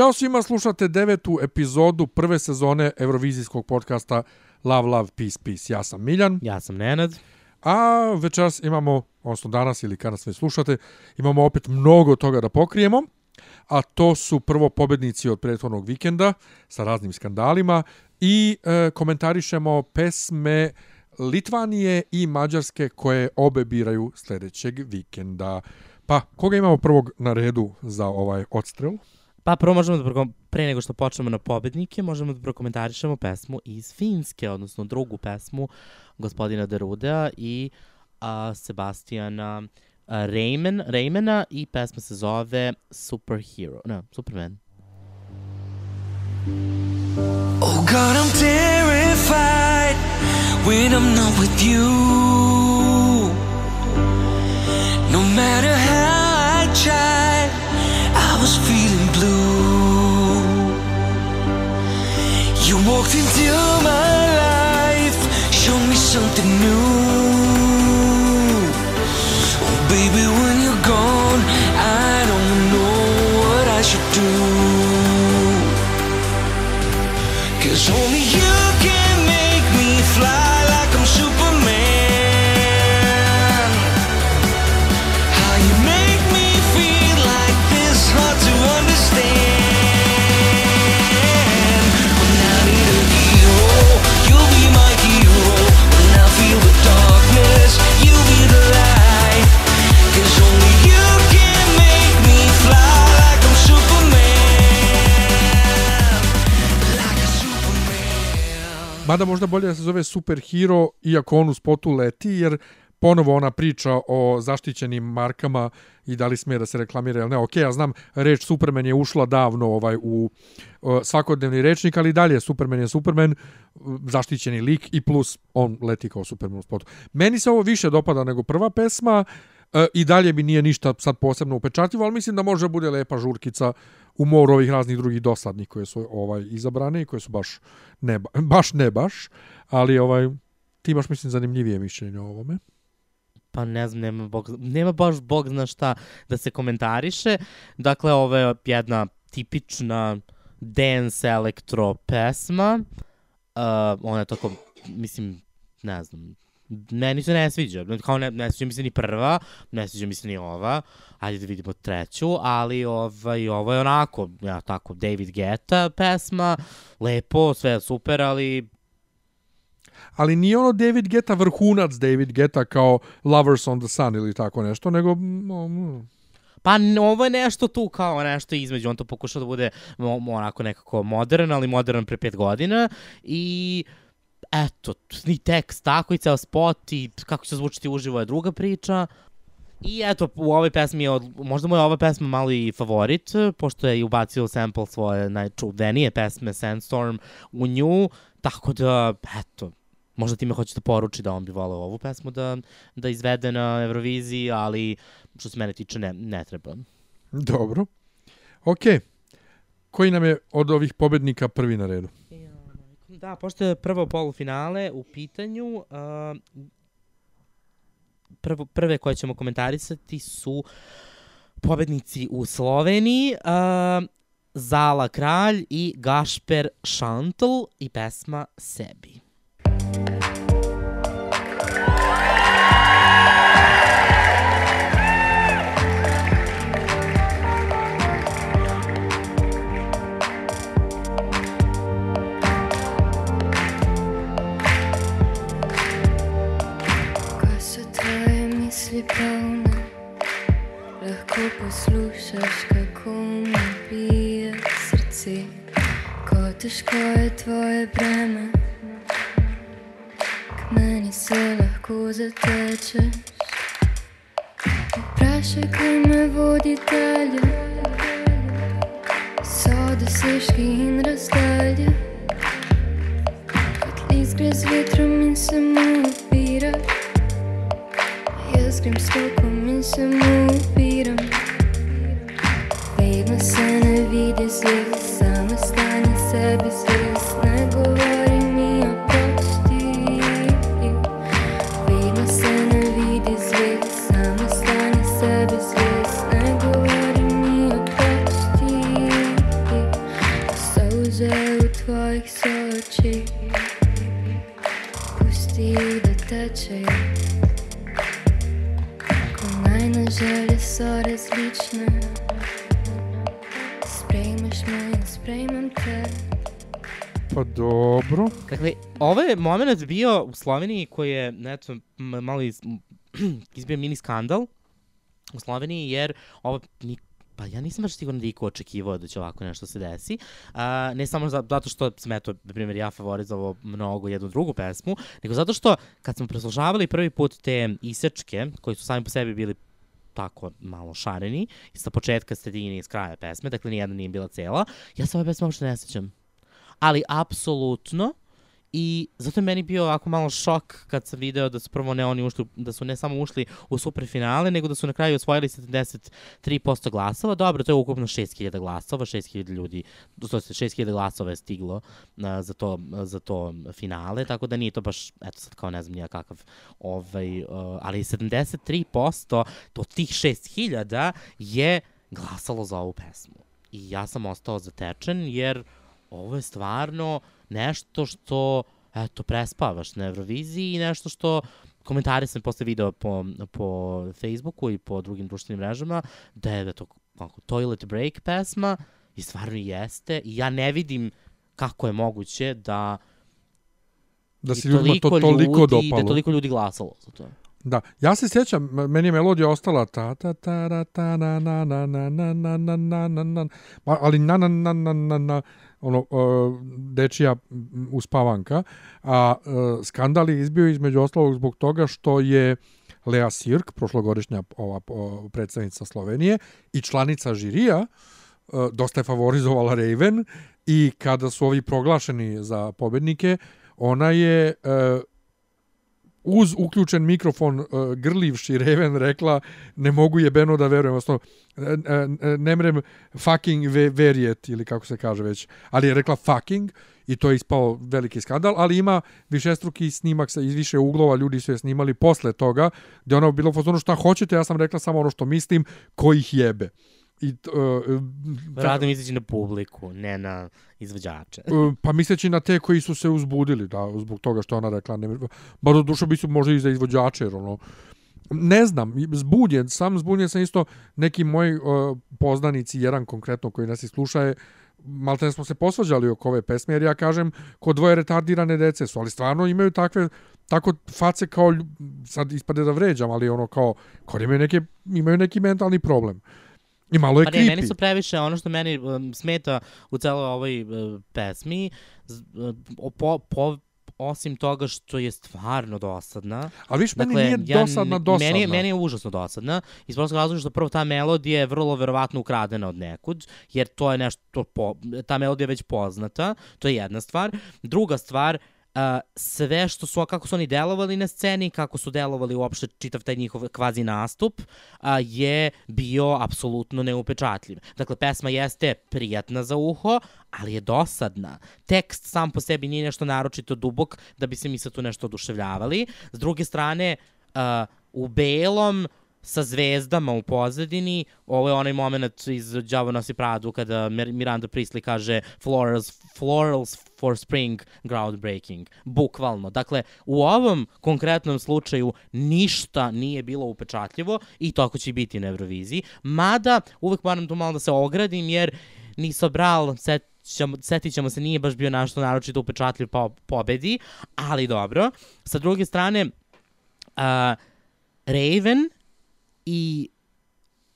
Ćao svima, slušate devetu epizodu prve sezone Eurovizijskog podcasta Love, Love, Peace, Peace. Ja sam Miljan, Ja sam Nenad. a večeras imamo, odnosno danas ili kada sve slušate, imamo opet mnogo toga da pokrijemo, a to su prvo pobednici od prethodnog vikenda sa raznim skandalima i e, komentarišemo pesme Litvanije i Mađarske koje obe biraju sljedećeg vikenda. Pa, koga imamo prvog na redu za ovaj odstrel? Pa prvo možemo da prokom- pre nego što počnemo na pobednike, možemo da prokomentarišemo pesmu iz Finske, odnosno drugu pesmu gospodina Derudea i a, Sebastijana a, Rayman, Raymana i pesma se zove Superhero, ne, Superman. Oh God, I'm terrified when I'm not with you. No matter walked into my life, showed me something new. Mada možda bolje da se zove Superhero, iako on u spotu leti, jer ponovo ona priča o zaštićenim markama i da li smije da se reklamira ili ne. Ok, ja znam, reč Superman je ušla davno ovaj u uh, svakodnevni rečnik, ali dalje Superman je Superman, uh, zaštićeni lik i plus on leti kao Superman u spotu. Meni se ovo više dopada nego prva pesma, uh, i dalje mi nije ništa sad posebno upečatljivo, ali mislim da može bude lepa žurkica u moru ovih raznih drugih dosadnih koje su ovaj izabrane i koje su baš ne, ba- baš ne baš, ali ovaj ti imaš mislim zanimljivije mišljenje o ovome. Pa ne znam, nema, bog, nema baš bog zna šta da se komentariše. Dakle, ovo je jedna tipična dance elektro pesma. Uh, ona je tako, mislim, ne znam, meni se ne sviđa. Kao ne, ne sviđa mi se ni prva, ne sviđa mi se ni ova. Ajde da vidimo treću, ali ovaj, ovo je onako, ja tako, David Guetta pesma, lepo, sve super, ali Ali nije ono David Geta vrhunac David Geta kao Lovers on the Sun ili tako nešto, nego mm, mm, Pa ovo je nešto tu kao nešto između, on to pokušao da bude onako nekako modern, ali modern pre pet godina i eto, ni tekst tako i ceo spot i kako će zvučiti uživo je druga priča. I eto, u ovoj pesmi je, od, možda mu je ova pesma malo i favorit, pošto je i ubacio sample svoje najčuvenije pesme Sandstorm u nju, tako da, eto, možda time hoće da poruči da on bi voleo ovu pesmu da, da izvede na Euroviziji, ali što se mene tiče ne, ne treba. dobro. Ok. Koji nam je od ovih pobednika prvi na redu? Da, pošto je prvo polufinale u pitanju, uh, prvo, prve koje ćemo komentarisati su pobednici u Sloveniji, uh, Zala Kralj i Gašper Šantl i pesma Sebi. Misli polne, lahko poslušaš, kako mi bije srce. Ko težko je tvoje breme, k meni se lahko zatečeš. Vprašaj, me vodi dalje. So dosežki in razdalje. Kot list gre z vetrom in se mu upira scream still comincia muy vida Vedo sana vida se sama stanna sebe sebe Dakle, ovo je moment bio u Sloveniji koji je, eto, m- malo iz, izbio mini skandal u Sloveniji, jer ovo ni, pa ja nisam baš sigurno da iko očekivao da će ovako nešto se desi. A, ne samo za, zato što sam, eto, na primjer, ja favorizovao mnogo jednu drugu pesmu, nego zato što kad smo preslušavali prvi put te isečke, koji su sami po sebi bili tako malo šareni, sa početka sredine i s kraja pesme, dakle nijedna nije bila cela, ja se ove pesme uopšte ne sećam ali apsolutno I zato je meni bio ovako malo šok kad sam video da su prvo ne oni ušli, da su ne samo ušli u superfinale, nego da su na kraju osvojili 73% glasova. Dobro, to je ukupno 6000 glasova, 6000 ljudi, to se 6000 glasova je stiglo a, za, to, za to finale, tako da nije to baš, eto sad kao ne znam nija kakav, ovaj, uh, ali 73% od tih 6000 je glasalo za ovu pesmu. I ja sam ostao zatečen jer ovo je stvarno nešto što, eto, prespavaš na Euroviziji i nešto što komentari sam posle video po, po Facebooku i po drugim društvenim mrežama, da je da to kako, toilet break pesma i stvarno jeste i ja ne vidim kako je moguće da Da se ljudima to toliko ljudi, Da dopalo. je toliko ljudi glasalo za to. Da, ja se sjećam, meni je melodija ostala ta ta ta ra ta na na na na na na na na na na ali na na na na na na ono uh, dečija m, uspavanka, a uh, skandal je izbio između ostalog zbog toga što je Lea Sirk, prošlogodišnja ova predstavnica Slovenije i članica žirija, uh, dosta je favorizovala Raven i kada su ovi proglašeni za pobednike, ona je uz uključen mikrofon uh, grlivši Raven rekla ne mogu jebeno da verujem, odnosno e, e, ne mrem fucking ve, verjet ili kako se kaže već, ali je rekla fucking i to je ispao veliki skandal, ali ima višestruki snimak sa iz više uglova, ljudi su je snimali posle toga, gde ona bilo fazonu šta hoćete, ja sam rekla samo ono što mislim, ko ih jebe. I, uh, Rado misleći na publiku, ne na izvođače. Uh, pa misleći na te koji su se uzbudili, da, zbog toga što ona rekla, ne, bar do duša bi su možda i za izvođače, jer ono, ne znam, zbunjen, sam zbunjen sam isto neki moji uh, poznanici, jedan konkretno koji nas i sluša je, malte smo se posvađali oko ove pesme, jer ja kažem, kod dvoje retardirane dece su, ali stvarno imaju takve, tako face kao, sad ispade da vređam, ali ono kao, kao imaju, neke, imaju neki mentalni problem. I malo je Pa ne, creepy. meni su previše, ono što meni um, smeta u celoj ovoj uh, pesmi, z, uh, po, po, osim toga što je stvarno dosadna. Ali viš, meni Dakle, nije ja dosadna, dosadna. Meni, meni je užasno dosadna. Iz prostog razloga što prvo ta melodija je vrlo verovatno ukradena od nekud, jer to je nešto, po, ta melodija je već poznata, to je jedna stvar. Druga stvar, Uh, sve što su, kako su oni delovali na sceni, kako su delovali uopšte čitav taj njihov kvazi nastup, uh, je bio apsolutno neupečatljiv. Dakle, pesma jeste prijatna za uho, ali je dosadna. Tekst sam po sebi nije nešto naročito dubok da bi se mi sad tu nešto oduševljavali. S druge strane, uh, u belom sa zvezdama u pozadini, ovo je onaj moment iz Đavo nas i Pradu kada Mir- Miranda Priestley kaže florals, florals for spring groundbreaking. Bukvalno. Dakle, u ovom konkretnom slučaju ništa nije bilo upečatljivo i tako će biti na Euroviziji. Mada, uvek moram tu malo da se ogradim jer Niso Bral, set, ćemo, setit ćemo se, nije baš bio našto naročito upečatljiv po pobedi, ali dobro. Sa druge strane, uh, Raven i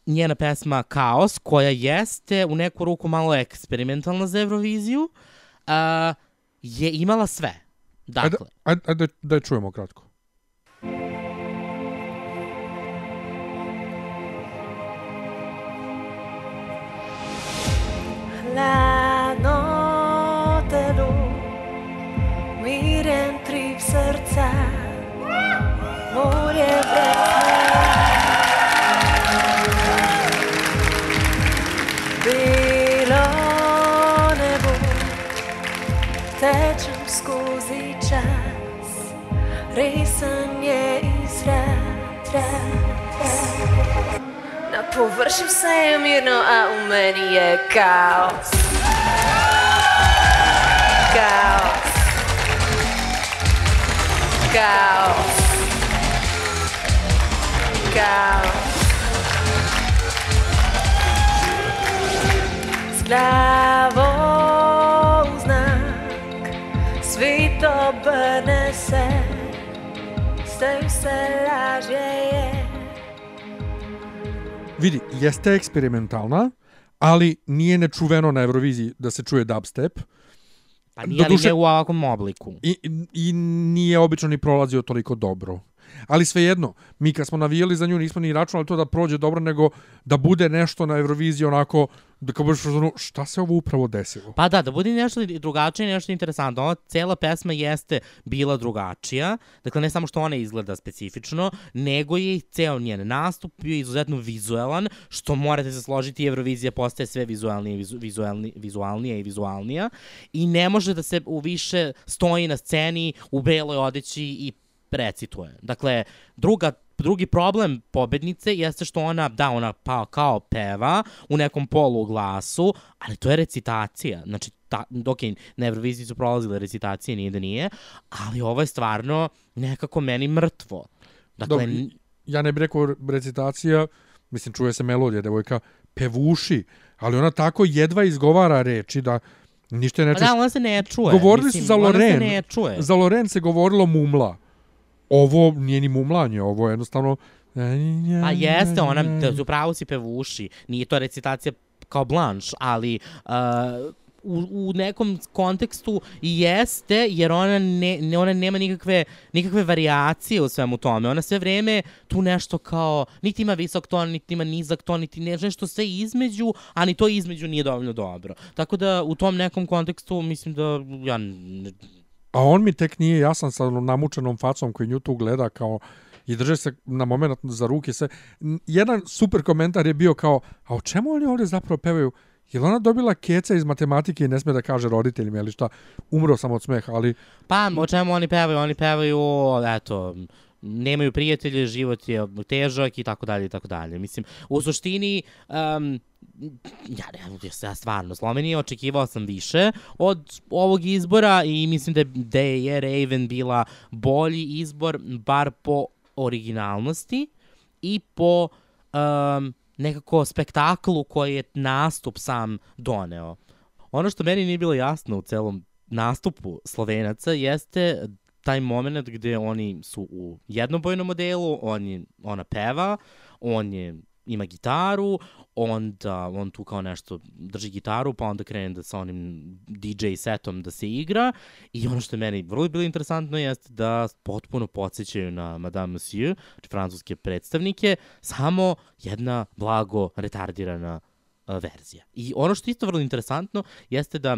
njena pesma Kaos, koja jeste u neku ruku malo eksperimentalna za Euroviziju, a, je imala sve. Dakle. Ajde, ajde, da je čujemo kratko. La notte lu, miren trip srca, risanje iz rada Na površju se je mirno, a u meni je kaos Kaos Kaos Kaos S glavom znak Svi to Vidi, jeste eksperimentalna, ali nije nečuveno na Euroviziji da se čuje dubstep. Pa nije, Doduše- ne u ovakvom obliku. I, I nije obično ni prolazio toliko dobro. Ali svejedno, mi kad smo navijali za nju nismo ni računali to da prođe dobro, nego da bude nešto na Euroviziji onako, da kao budeš fazonu, šta se ovo upravo desilo? Pa da, da bude nešto drugačije, nešto interesantno. Ova cela pesma jeste bila drugačija, dakle ne samo što ona izgleda specifično, nego je i ceo njen nastup bio izuzetno vizualan, što morate se složiti, Eurovizija postaje sve vizualnije, vizu, vizualni, i vizualnija i ne može da se u više stoji na sceni u beloj odeći i recituje. Dakle, druga drugi problem pobednice jeste što ona, da, ona pa, kao peva u nekom polu glasu, ali to je recitacija. Znači, ta, ok, na Euroviziji su prolazile recitacije, nije da nije, ali ovo je stvarno nekako meni mrtvo. Dakle, Dobro, n- ja ne bih rekao recitacija, mislim, čuje se melodija, devojka pevuši, ali ona tako jedva izgovara reči da ništa ne pa čuješ. da, ona se ne čuje. Govorili Mislim, su za Ona se Loren. ne čuje. Za Loren se govorilo mumla. Ovo nije ni mumlanje, ovo je jednostavno... Pa jeste, ona, da, upravo si pevuši, nije to recitacija kao blanš, ali uh, u, u nekom kontekstu jeste, jer ona, ne, ne, ona nema nikakve, nikakve variacije u svemu tome. Ona sve vreme tu nešto kao, niti ima visok ton, niti ima nizak ton, niti ne, nešto sve između, a ni to između nije dovoljno dobro. Tako da u tom nekom kontekstu mislim da ja A on mi tek nije jasan sa namučenom facom koji nju tu gleda kao i drže se na moment za ruke. N- Jedan super komentar je bio kao, a o čemu oni ovdje zapravo pevaju? Je ona dobila keca iz matematike i ne sme da kaže roditeljima ili šta? Umro sam od smeha, ali Pa, o čemu oni pevaju? Oni pevaju, eto, nemaju prijatelje, život je težak i tako dalje i tako dalje. Mislim, u suštini, um, ja ne, ja stvarno, Slovenija očekivao sam više od ovog izbora i mislim da da je Raven bila bolji izbor, bar po originalnosti i po um, nekako spektaklu koji je nastup sam doneo. Ono što meni nije bilo jasno u celom nastupu Slovenaca jeste taj moment gde oni su u jednobojnom modelu, on je, ona peva, on je ima gitaru, onda on tu kao nešto drži gitaru, pa onda krene da sa onim DJ setom da se igra i ono što je meni vrlo bilo interesantno jeste da potpuno podsjećaju na Madame Monsieur, francuske predstavnike, samo jedna blago retardirana uh, verzija. I ono što je isto vrlo interesantno jeste da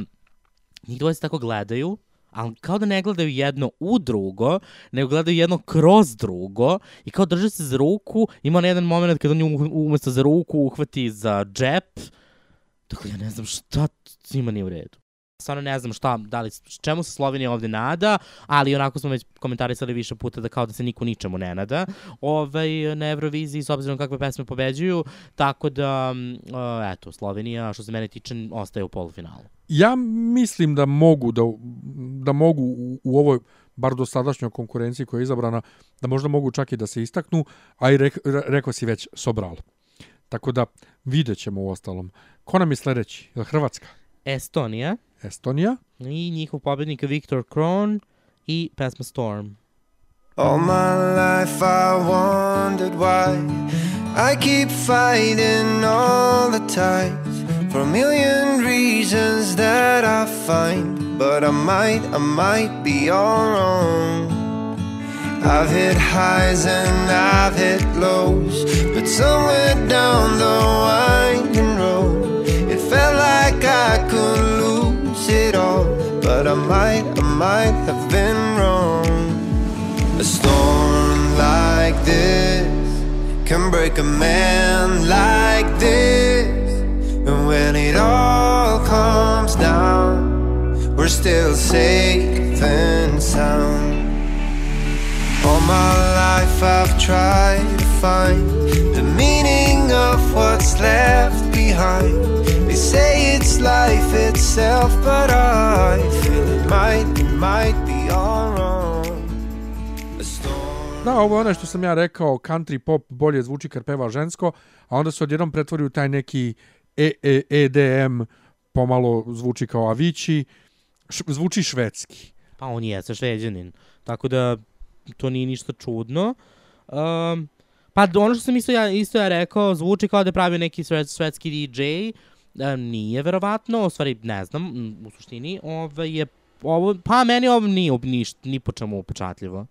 njih dvoje se tako gledaju, ali kao da ne gledaju jedno u drugo, nego gledaju jedno kroz drugo i kao drže se za ruku, ima na jedan moment kada on nju umesto za ruku uhvati za džep, dakle ja ne znam šta s njima nije u redu. Stvarno ne znam šta, da li, čemu se Slovenija ovde nada, ali onako smo već komentarisali više puta da kao da se niko ničemu ne nada ovaj, na Euroviziji s obzirom kakve pesme pobeđuju, tako da, mm, uh, eto, Slovenija, što se mene tiče, ostaje u polufinalu. ja mislim da mogu da, da mogu u, u ovoj bar do sadašnjoj konkurenciji koja je izabrana, da možda mogu čak i da se istaknu, a i rek, re- rekao si već Sobral. Tako da vidjet ćemo u ostalom. Ko nam je sledeći? Hrvatska? Estonija Estonija? i njihov pobednik je Viktor Kron i pesma Storm. All my life I wondered why I keep fighting all the times for a million reasons that I find, but I might, I might be all wrong. I've hit highs and I've hit lows, but somewhere down the winding but I might, I might have been wrong. A storm like this can break a man like this. And when it all comes down, we're still safe and sound. All my life I've tried to find the meaning of what's left behind. They say it's life itself, but I feel it might, it might be all wrong. Da, ovo je ono što sam ja rekao, country pop bolje zvuči kad peva žensko, a onda se odjednom pretvori u taj neki e, e, EDM, pomalo zvuči kao Avicii, š, zvuči švedski. Pa on jeste šveđanin. Tako da to nije ništa čudno. Um, pa ono što sam isto ja, isto ja rekao, zvuči kao da je pravio neki šved, švedski DJ. Um, nije verovatno, u stvari ne znam, u suštini. Ove je, ovo, pa meni ovo nije niš, ni po čemu upečatljivo.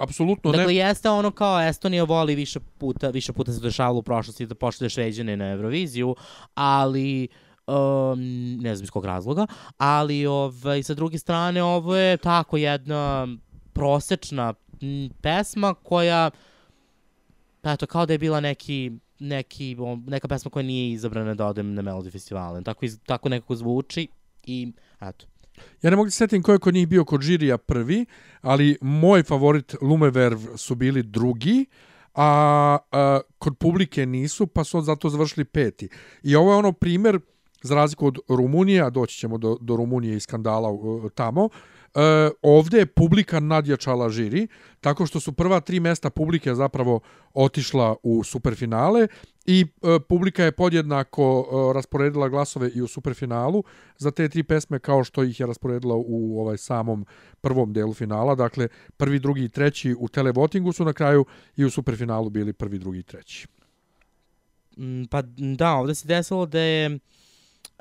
Apsolutno Dakle, ne. jeste ono kao Estonija voli više puta, više puta se dešavalo u prošlosti da pošle šveđane na Euroviziju, ali um, ne znam iz kog razloga, ali ovaj, sa druge strane ovo je tako jedna prosečna pesma koja eto, kao da je bila neki neki, neka pesma koja nije izabrana da odem na Melody festivale. Tako, iz, tako nekako zvuči i eto. Ja ne mogu da se setim ko je kod njih bio kod žirija prvi, ali moj favorit Lumeverv su bili drugi, a, a kod publike nisu, pa su zato završili peti. I ovo je ono primer, za razliku od Rumunije, a doći ćemo do, do Rumunije i skandala uh, tamo, E, ovde je publika nadjačala žiri, tako što su prva tri mesta publike zapravo otišla u superfinale i e, publika je podjednako e, rasporedila glasove i u superfinalu za te tri pesme kao što ih je rasporedila u ovaj samom prvom delu finala. Dakle, prvi, drugi i treći u televotingu su na kraju i u superfinalu bili prvi, drugi i treći. Mm, Pa da, ovde se desilo da je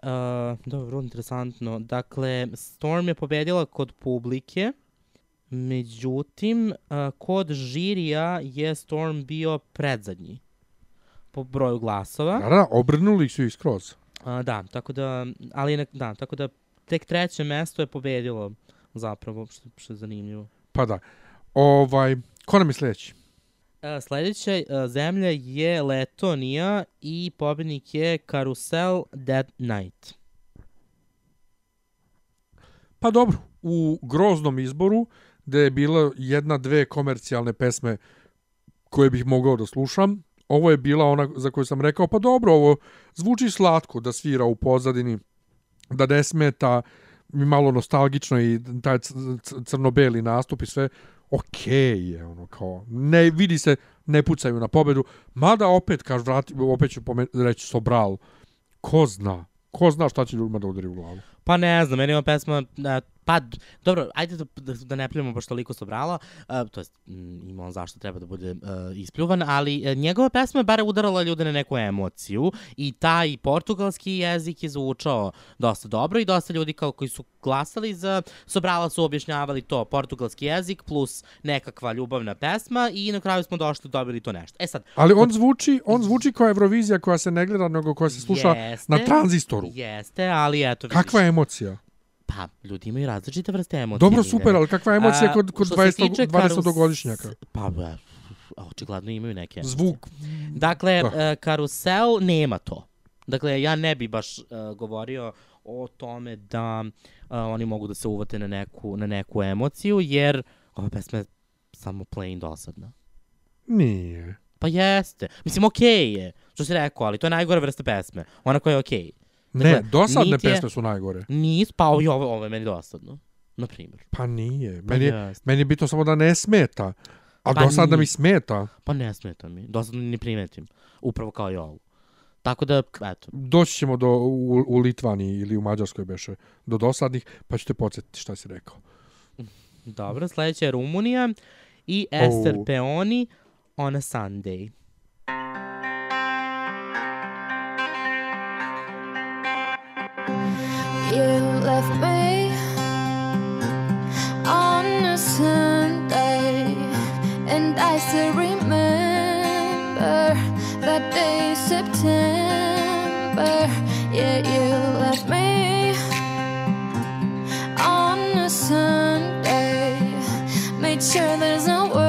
Uh, dobro, vrlo interesantno. Dakle, Storm je pobedila kod publike, međutim, uh, kod žirija je Storm bio predzadnji po broju glasova. Da, da, obrnuli su ih skroz. Uh, da, tako da, ali ne, da, tako da tek treće mesto je pobedilo zapravo, što, što je zanimljivo. Pa da. Ovaj, ko nam je sledeći? Uh, sledeća uh, zemlja je Letonija i pobednik je Carousel That Night. Pa dobro, u groznom izboru, gde je bila jedna, dve komercijalne pesme koje bih mogao da slušam, ovo je bila ona za koju sam rekao, pa dobro, ovo zvuči slatko da svira u pozadini, da ne smeta, mi malo nostalgično i taj crno-beli nastup i sve, okej je, ono, kao, ne, vidi se, ne pucaju na pobedu, mada opet, kaž, vrati, opet ću pomen, reći Sobral, ko zna, ko zna šta će ljudima da udari u glavu. Pa ne znam, meni ova pesma, uh, pa dobro, ajde da, da, da ne pljujemo baš toliko Sobrala, uh, to jest mm, ima on zašto treba da bude uh, ispljuvan, ali uh, njegova pesma je bare udarala ljude na neku emociju i taj portugalski jezik je zvučao dosta dobro i dosta ljudi kao koji su glasali za Sobrala su objašnjavali to, portugalski jezik plus nekakva ljubavna pesma i na kraju smo došli dobili to nešto. E sad, Ali on zvuči, on zvuči kao Eurovizija koja se ne gleda, nego koja se sluša Jeste. na tranzistoru. Jeste, ali eto, vidiš. Kakva je emocija? Pa, ljudi imaju različite vrste emocije. Dobro, super, ali kakva je emocija A, kod, kod što se 20 tiče 20-godišnjaka? Pa, ba, očigledno imaju neke emocije. Zvuk. Dakle, Da. uh, karusel nema to. Dakle, ja ne bi baš uh, govorio o tome da uh, oni mogu da se uvate na neku, na neku emociju, jer ova pesma je samo plain dosadna. Nije. Pa jeste. Mislim, okej je, što si rekao, ali to je najgore vrsta pesme. Ona koja je okej. Ne, Dakle, dosadne niti je- pesme su najgore. Nis, pa i ovo, ovo je meni dosadno. Na primjer. Pa nije. Pa Meni, je, meni je bitno samo da ne smeta. A Pa dosadno mi smeta. Pa ne smeta mi. Dosadno ni primetim. Upravo kao i ovo. Tako da, eto. Doći ćemo do, u, u Litvani ili u Mađarskoj beše do dosadnih, pa ćete podsjetiti šta si rekao. Dobro, sledeća je Rumunija i Ester Oh. Peoni on a Sunday. You left me on a Sunday, and I still remember that day, September. Yeah, you left me on a Sunday. Made sure there's no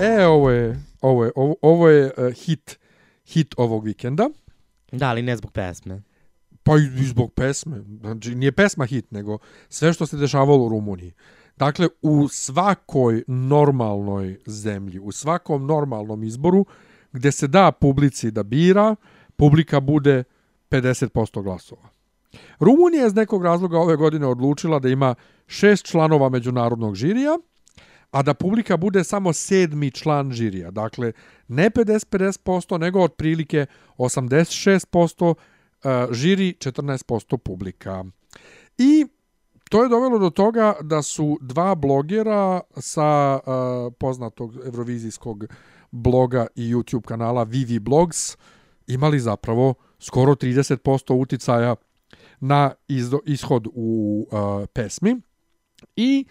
E, ovo je, ovo je, ovo, ovo je uh, hit, hit ovog vikenda. Da, ali ne zbog pesme. Pa i zbog pesme. Znači, nije pesma hit, nego sve što se dešavalo u Rumuniji. Dakle, u svakoj normalnoj zemlji, u svakom normalnom izboru, gde se da publici da bira, publika bude 50% glasova. Rumunija je iz nekog razloga ove godine odlučila da ima šest članova međunarodnog žirija, a da publika bude samo sedmi član žirija. Dakle, ne 50-50%, nego otprilike 86% e, žiri, 14% publika. I to je dovelo do toga da su dva blogera sa uh, poznatog evrovizijskog bloga i YouTube kanala Vivi Blogs imali zapravo skoro 30% uticaja na ishod u uh, pesmi i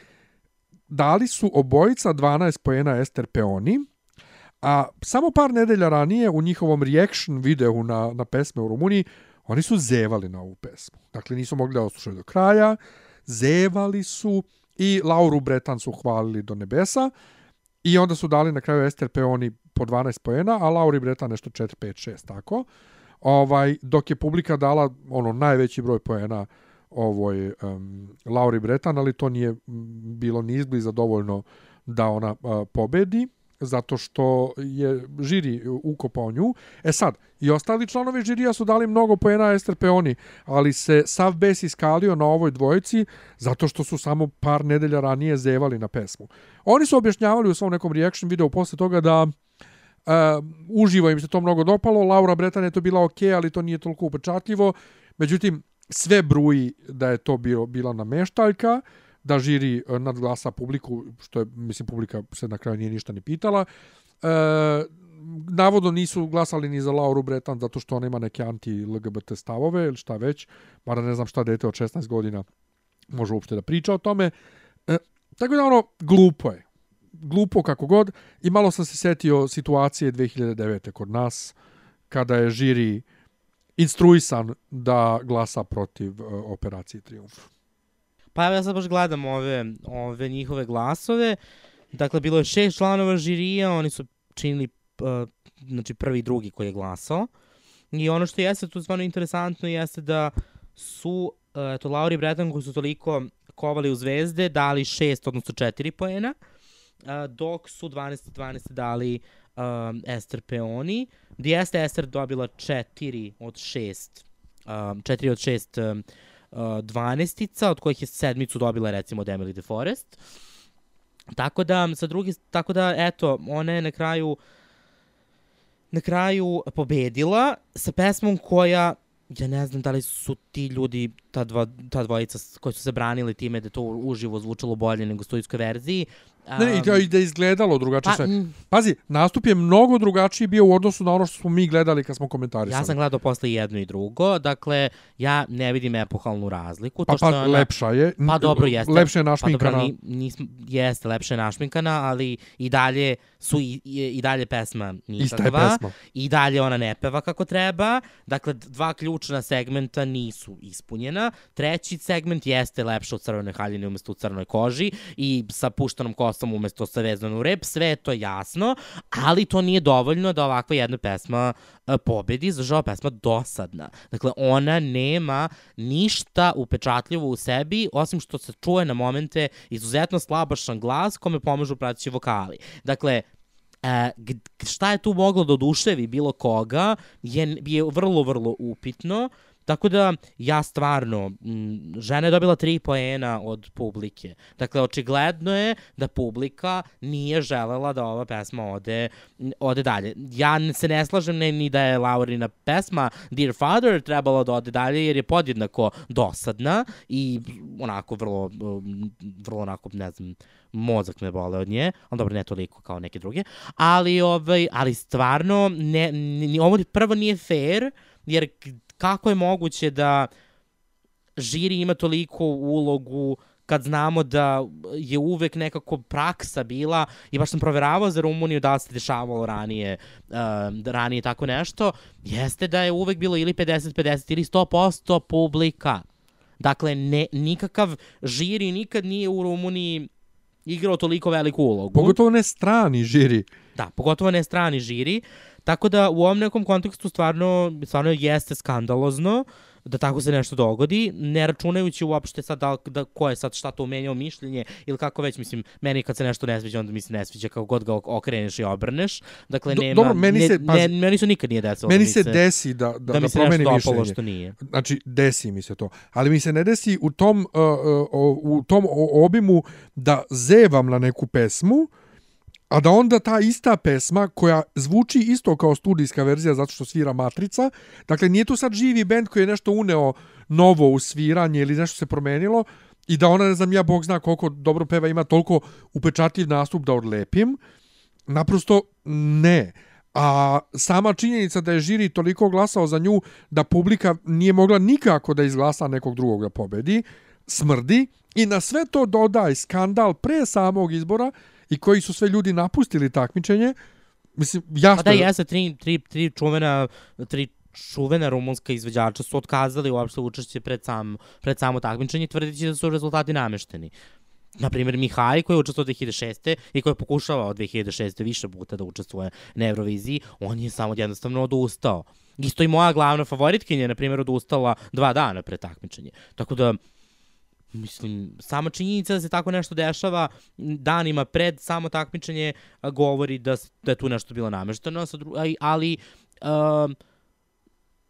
dali su obojica 12 poena Ester Peoni, a samo par nedelja ranije u njihovom reaction videu na, na pesme u Rumuniji oni su zevali na ovu pesmu. Dakle, nisu mogli da oslušaju do kraja, zevali su i Lauru Bretan su hvalili do nebesa i onda su dali na kraju Ester Peoni po 12 poena, a Lauri Bretan nešto 4, 5, 6, tako. Ovaj, dok je publika dala ono najveći broj poena ovoj um, Lauri Bretan, ali to nije bilo ni izbliza dovoljno da ona uh, pobedi zato što je žiri ukopao nju. E sad, i ostali članovi žirija su dali mnogo poena Ester Peoni, ali se sav bes iskalio na ovoj dvojici zato što su samo par nedelja ranije zevali na pesmu. Oni su objašnjavali u svom nekom reaction videu posle toga da Uh, uživo im se to mnogo dopalo, Laura Bretan je to bila ok, ali to nije toliko upečatljivo. Međutim, sve bruji da je to bio, bila nameštaljka, da žiri e, nadglasa publiku, što je, mislim, publika se na kraju nije ništa ni pitala. E, navodno nisu glasali ni za Lauru Bretan zato što ona ima neke anti-LGBT stavove ili šta već, mada ne znam šta dete od 16 godina može uopšte da priča o tome. E, tako da ono, glupo je. Glupo kako god. I malo sam se setio situacije 2009. kod nas, kada je žiri instruisan da glasa protiv uh, operacije Triumf. Pa ja sad baš gledam ove, ove njihove glasove. Dakle, bilo je šest članova žirija, oni su činili uh, znači prvi i drugi koji je glasao. I ono što jeste tu stvarno interesantno jeste da su, uh, eto, Lauri Bretan koji su toliko kovali u zvezde, dali šest, odnosno četiri poena, uh, dok su 12-12 dali um, Ester Peoni, gdje jeste Ester dobila 4 od 6 um, 4 od 6 um, uh, 12 od kojih je sedmicu dobila recimo od Emily de Forest. Tako da, sa drugi, tako da, eto, ona je na kraju na kraju pobedila sa pesmom koja ja ne znam da li su ti ljudi, ta, dva, ta dvojica koji su se branili time da to uživo zvučalo bolje nego u studijskoj verziji. Ne, ne, i da, da izgledalo drugačije Pa, sve. mm. Pazi, nastup je mnogo drugačiji bio u odnosu na ono što smo mi gledali kad smo komentarisali. Ja sam gledao posle jedno i drugo, dakle, ja ne vidim epohalnu razliku. Pa, to što pa je ona, lepša je. Pa dobro, jeste. Lepše je Pa našminkana. dobro, ni, nismo, jeste, lepše je našminkana, ali i dalje su i, i, i dalje pesma Ista je nikakva. pesma. I dalje ona ne peva kako treba. Dakle, dva ključna segmenta nisu ispunjena. Treći segment jeste lepše od crvene haljine umesto u crnoj koži i sa puštanom kosom umesto sa vezanom u rep. Sve je to jasno, ali to nije dovoljno da ovakva jedna pesma e, pobedi, zažao je pesma dosadna. Dakle, ona nema ništa upečatljivo u sebi, osim što se čuje na momente izuzetno slabašan glas kome pomažu prateći vokali. Dakle, E, šta je tu moglo da oduševi bilo koga je, je vrlo, vrlo upitno. Tako da, ja stvarno, m, žena je dobila tri poena od publike. Dakle, očigledno je da publika nije želela da ova pesma ode, ode dalje. Ja se ne slažem ne, ni da je Laurina pesma Dear Father trebala da ode dalje, jer je podjednako dosadna i onako vrlo, vrlo onako, ne znam, mozak me bole od nje, ali dobro, ne toliko kao neke druge, ali, ovaj, ali stvarno, ne, ni, ovo prvo nije fair, jer kako je moguće da žiri ima toliko ulogu kad znamo da je uvek nekako praksa bila i baš sam proveravao za Rumuniju da se dešavalo ranije, uh, ranije tako nešto, jeste da je uvek bilo ili 50-50 ili 100% publika. Dakle, ne, nikakav žiri nikad nije u Rumuniji igrao toliko veliku ulogu. Pogotovo ne strani žiri. Da, pogotovo ne strani žiri. Tako da u ovom nekom kontekstu stvarno, stvarno jeste skandalozno da tako se nešto dogodi, ne računajući uopšte sad da, da ko je sad šta to menjao mišljenje ili kako već, mislim, meni kad se nešto ne sviđa, onda mi se ne sviđa kako god ga ok- okreneš i obrneš. Dakle, Do- nema, dobro, meni ne, se- ne, pazi, meni se nikad nije desilo. da Meni mi se desi da, da, da, da, mi se promeni nešto mišljenje. što nije. Znači, desi mi se to. Ali mi se ne desi u tom, uh, uh, u tom obimu da zevam na neku pesmu, a da onda ta ista pesma koja zvuči isto kao studijska verzija zato što svira Matrica, dakle nije to sad živi bend koji je nešto uneo novo u sviranje ili nešto se promenilo i da ona, ne znam ja, Bog zna koliko dobro peva, ima toliko upečatljiv nastup da odlepim, naprosto ne. A sama činjenica da je žiri toliko glasao za nju da publika nije mogla nikako da izglasa nekog drugog da pobedi, smrdi i na sve to dodaj skandal pre samog izbora i koji su sve ljudi napustili takmičenje. Mislim, jasno Pa da, je- jeste, tri, tri, tri čuvena, tri čuvena rumunska izvođača su otkazali uopšte učešće pred, sam, pred samo takmičenje, tvrdeći da su rezultati namešteni. Na primjer, Mihaj koji je učestvovao 2006. i koji je pokušavao 2006. više puta da učestvuje na Euroviziji, on je samo jednostavno odustao. Isto i moja glavna favoritkinja, na primjer, odustala dva dana pre takmičenje. Tako da, mislim, sama činjenica da se tako nešto dešava danima pred samo takmičenje govori da, da je tu nešto bilo namešteno, ali, um,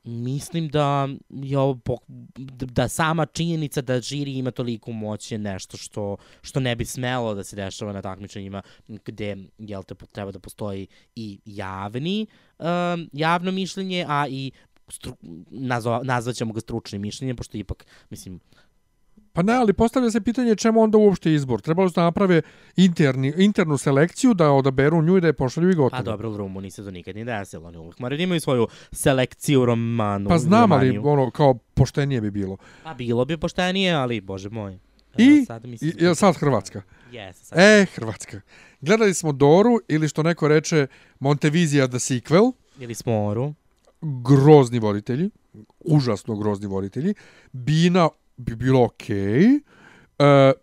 mislim da je ovo pok- d- da sama činjenica da žiri ima toliku moć je nešto što što ne bi smelo da se dešava na takmičenjima gde jel te treba da postoji i javni um, javno mišljenje a i stru, nazva, ga stručnim mišljenjem pošto ipak mislim Pa ne, ali postavlja se pitanje čemu onda uopšte izbor. Trebalo su da naprave interni, internu selekciju, da odaberu nju i da je pošalju i gotovo. Pa dobro, u Rumuniji se to nikad nije desilo. Oni uvijek moraju da imaju svoju selekciju romanu. Pa znam, ali ono, kao poštenije bi bilo. Pa bilo bi poštenije, ali bože moj. I, sad mislim I, sad Hrvatska? Jeste, sad. E, Hrvatska. Gledali smo Doru ili što neko reče Montevizija the sequel. Ili smo oru. Grozni voditelji. Užasno grozni voditelji. Bina bi bilo okej. E,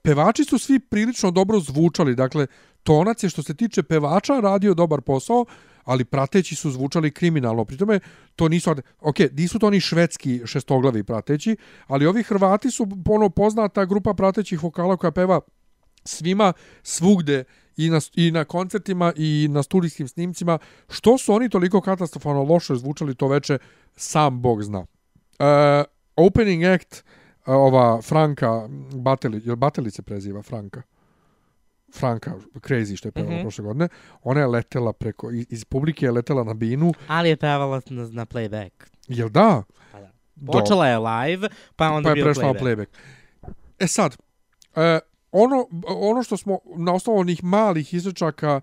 pevači su svi prilično dobro zvučali. Dakle, Tonac je što se tiče pevača radio dobar posao, ali prateći su zvučali kriminalno. Pri tome, to nisu, ok, nisu to oni švedski šestoglavi prateći, ali ovi Hrvati su ono poznata grupa pratećih vokala koja peva svima svugde i na, i na koncertima i na studijskim snimcima. Što su oni toliko katastrofalno loše zvučali to veče, sam Bog zna. Uh, opening act uh, ova Franka Bateli, jel Bateli se preziva Franka? Franka, Crazy što je pevala mm. -hmm. prošle godine, ona je letela preko, iz, publike je letela na binu, Ali je pevala na, na playback. jel da? Pa da. Do- Počela je live, pa onda pa je bio prešla playback. playback. E sad, e, ono, ono što smo na osnovu onih malih izrečaka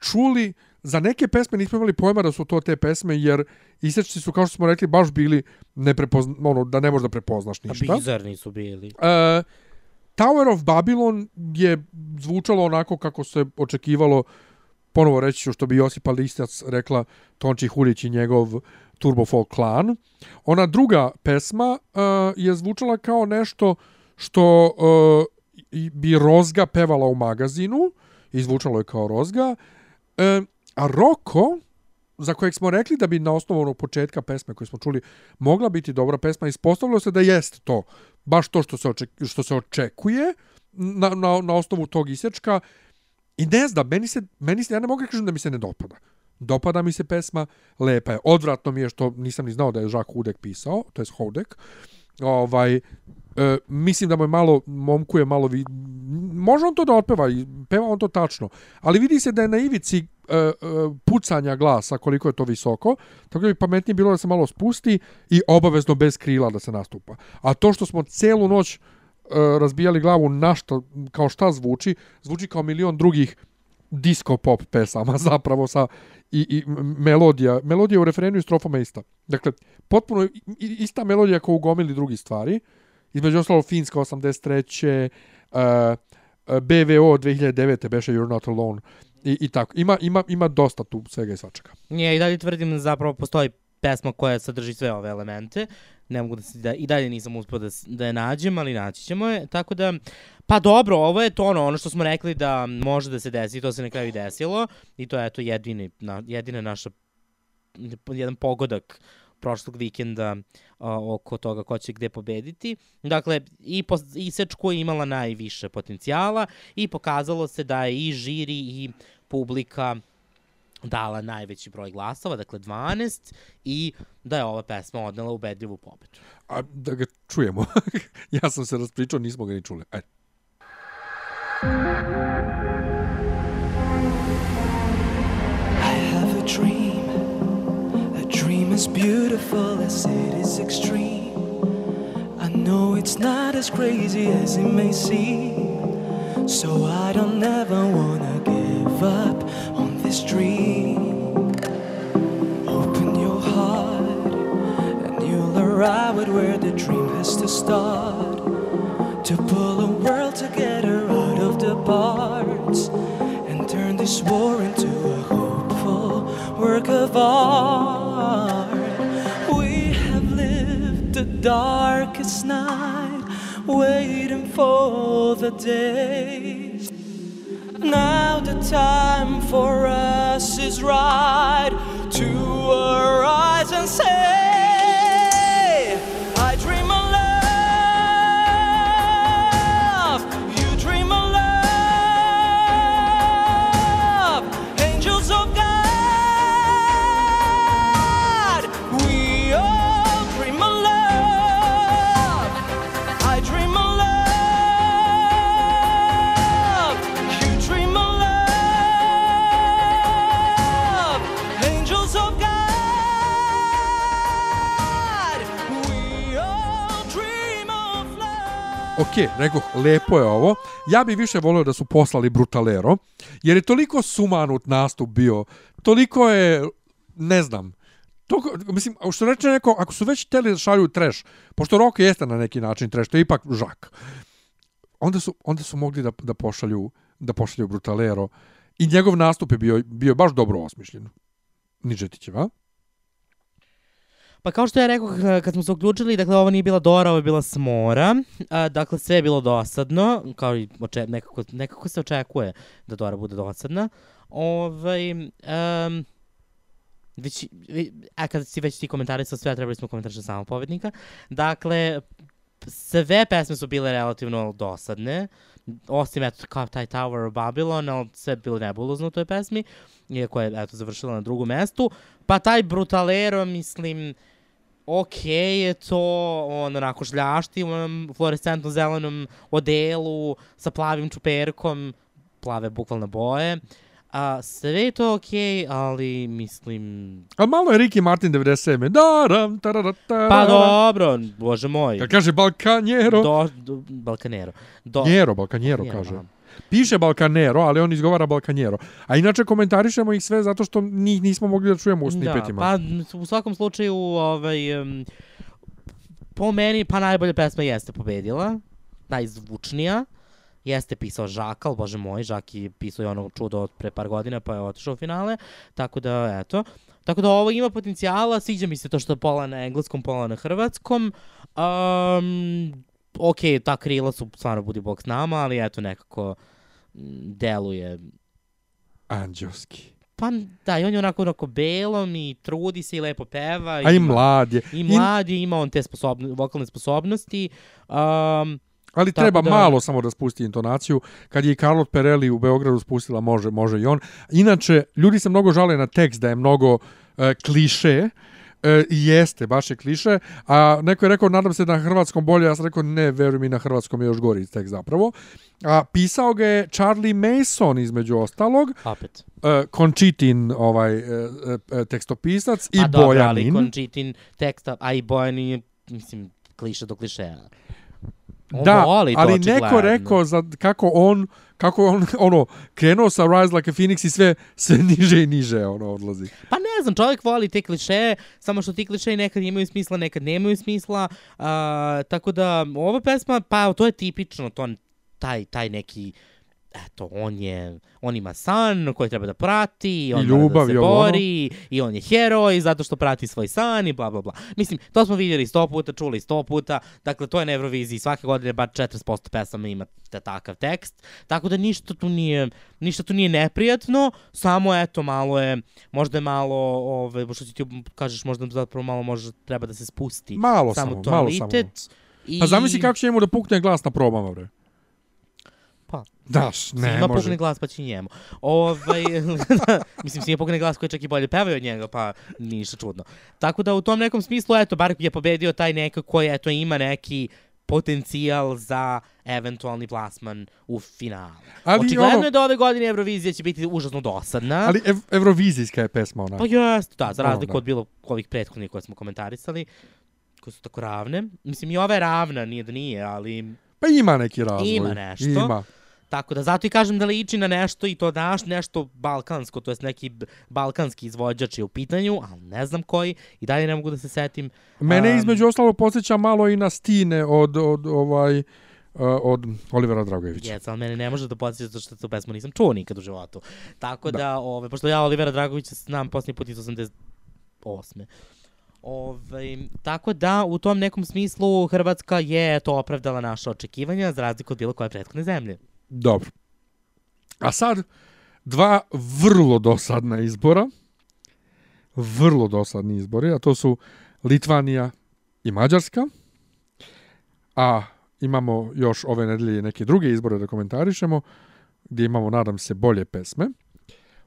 čuli, za neke pesme nismo imali pojma da su to te pesme, jer isečci su, kao što smo rekli, baš bili neprepozna, ono, da ne možeš da prepoznaš Pa ništa. bizarni su bili. E, Tower of Babylon je zvučalo onako kako se očekivalo, ponovo reći ću što bi Josipa Listac rekla Tonči Hulić i njegov Turbo Folk Clan. Ona druga pesma uh, je zvučala kao nešto što uh, i- bi Rozga pevala u magazinu i zvučalo je kao Rozga. E, a Roko, za kojeg smo rekli da bi na osnovu onog početka pesme koju smo čuli mogla biti dobra pesma, ispostavilo se da jest to. Baš to što se, oček, što se očekuje na, na, na osnovu tog isječka. I ne znam, meni se, meni se, ja ne mogu da kažem da mi se ne dopada. Dopada mi se pesma, lepa je. Odvratno mi je što nisam ni znao da je Jacques Hudek pisao, to je Hudek. Ovaj, e, mislim da mu je malo, momku je malo, vi, može on to da otpeva, peva on to tačno, ali vidi se da je na ivici e, e, pucanja glasa koliko je to visoko, tako da bi pametnije bilo da se malo spusti i obavezno bez krila da se nastupa. A to što smo celu noć e, razbijali glavu na šta, kao šta zvuči, zvuči kao milion drugih disco pop pesama zapravo sa i, i melodija, melodija u refrenu i strofama ista. Dakle, potpuno ista melodija kao u gomili drugih stvari. Između ostalo Finska 83. Uh, BVO 2009. beše You're Not Alone. I, i tako. Ima, ima, ima dosta tu svega i svačega. Ja i dalje tvrdim da zapravo postoji pesma koja sadrži sve ove elemente. ne mogu da se, da, i dalje nisam uspio da, da je nađem, ali naći ćemo je, tako da, pa dobro, ovo je to ono, ono što smo rekli da može da se desi, to se na kraju desilo, i to je eto jedini, na, jedina naša, jedan pogodak prošlog vikenda a, oko toga ko će gde pobediti. Dakle, i, po, i Sečko je imala najviše potencijala i pokazalo se da je i žiri i publika dala najveći broj glasova, dakle 12, i da je ova pesma odnela ubedljivu pobedu. A da ga čujemo. ja sam se raspričao, nismo ga ni čuli. Ajde. I have a dream, a dream as beautiful as it is extreme. I know it's not as crazy as it may seem, so I don't ever wanna give up on this dream. Open your heart, and you'll arrive at where the dream has to start. To pull a world together out of the parts and turn this war into a hopeful work of art. Darkest night, waiting for the day. Now the time for us is right to arise and say, rekoh, lepo je ovo. Ja bi više volio da su poslali Brutalero, jer je toliko sumanut nastup bio, toliko je, ne znam, to, mislim, što reče neko, ako su već hteli da šalju trash, pošto Roko jeste na neki način trash, to je ipak žak, onda su, onda su mogli da, da pošalju da pošalju Brutalero i njegov nastup je bio, bio baš dobro osmišljen. Nižetićev, a? Pa kao što ja rekao k- kad smo se uključili, dakle ovo nije bila Dora, ovo je bila Smora. A, dakle sve je bilo dosadno, kao i oče, nekako, nekako se očekuje da Dora bude dosadna. Ovaj, um, već, a kada si već ti komentarisao sve, trebali smo komentarišati samo povednika. Dakle, sve pesme su bile relativno dosadne, osim eto kao taj Tower of Babylon, ali sve bilo nebulozno u toj pesmi, iako je eto završila na drugom mestu. Pa taj Brutalero, mislim, ok je to, on onako žljašti u onom fluorescentno zelenom odelu sa plavim čuperkom, plave bukvalno boje. A, sve je to ok, ali mislim... A malo je Ricky Martin 97. Daram, tarara, tarara. Pa dobro, bože moj. Kad kaže Balkanjero. Do, do, Balkanero. Do, Njero, Balkanjero Njero, kaže. aha. Piše Balkanero, ali on izgovara Balkanjero. A inače komentarišemo ih sve zato što njih nismo mogli da čujemo u snipetima. Da, pa u svakom slučaju, ovaj, um, po meni, pa najbolja pesma jeste pobedila, najzvučnija, jeste pisao Žak, ali bože moj, Žak je pisao i ono čudo od pre par godina, pa je otišao u finale, tako da, eto. Tako da ovo ima potencijala, sviđa mi se to što je pola na engleskom, pola na hrvatskom. Um, ok, ta krila su stvarno budi bog s nama, ali eto nekako deluje Anđelski. Pa da, i on je onako, onako belom i trudi se i lepo peva. A i mlad je. I mlad je, ima on te sposobno, vokalne sposobnosti. Um, Ali treba da- malo samo da spusti intonaciju. Kad je i Carlot Perelli u Beogradu spustila, može, može i on. Inače, ljudi se mnogo žale na tekst da je mnogo e, kliše. E, jeste, baš je kliše. A neko je rekao, nadam se da na hrvatskom bolje. Ja sam rekao, ne, veruj mi, na hrvatskom je još gori tekst zapravo. A pisao ga je Charlie Mason između ostalog. opet. E, Conchitin, ovaj, e, e, tekstopisac i Pa dobro, ali Bojanin. Končitin teksta, a i Bojan je, mislim, kliše do klišeja. On da, voli to ali neko rekao za kako on kako on ono krenuo sa Rise Like a Phoenix i sve sve niže i niže ono odlazi. Pa ne znam, čovjek voli te klišeje, samo što ti klišeji nekad imaju smisla, nekad nemaju smisla. A, tako da, ova pesma, pa to je tipično, to, taj, taj neki eto, on je, on ima san koji treba da prati, on I ljubav da se ono. bori, i on je heroj zato što prati svoj san i bla, bla, bla. Mislim, to smo vidjeli sto puta, čuli sto puta, dakle, to je na Euroviziji, svake godine bar 40% pesama ima takav tekst, tako da ništa tu nije, ništa tu nije neprijatno, samo eto, malo je, možda je malo, ove, što ti ti kažeš, možda zapravo malo može, treba da se spusti. Malo samo samo, malo samo. I... Pa zamisli kako će njemu da pukne glas na probama, bre. Daš, ne Svima može. pukne glas pa će njemu. Ovaj, mislim, svima pukne glas koji čak i bolje pevaju od njega, pa ništa čudno. Tako da u tom nekom smislu, eto, bar je pobedio taj neka koji, eto, ima neki potencijal za eventualni plasman u finalu. Ali Očigledno ono- je da ove godine Eurovizija će biti užasno dosadna. Ali ev, evrovizijska je pesma ona. Pa jeste, da, za Ono, razliku da. od bilo ovih prethodnih koje smo komentarisali, koje su tako ravne. Mislim, i ova je ravna, nije da nije, ali Pa ima neki razvoj. Ima nešto. Ima. Tako da zato i kažem da liči na nešto i to naš nešto balkansko, to jest neki balkanski izvođač je u pitanju, ali ne znam koji i dalje ne mogu da se setim. Mene Um, između ostalo podsjeća malo i na Stine od, od ovaj uh, od Olivera Dragojevića. Jes, ali mene ne može da podsjeća zato što tu pesmu nisam čuo nikad u životu. Tako da, ove, pošto ja Olivera Dragovića znam posljednji put iz 88. Ove, tako da, u tom nekom smislu Hrvatska je to opravdala naše očekivanja za razliku od bilo koje prethodne zemlje. Dobro. A sad, dva vrlo dosadna izbora. Vrlo dosadni izbori, a to su Litvanija i Mađarska. A imamo još ove nedelje neke druge izbore da komentarišemo, gdje imamo, nadam se, bolje pesme.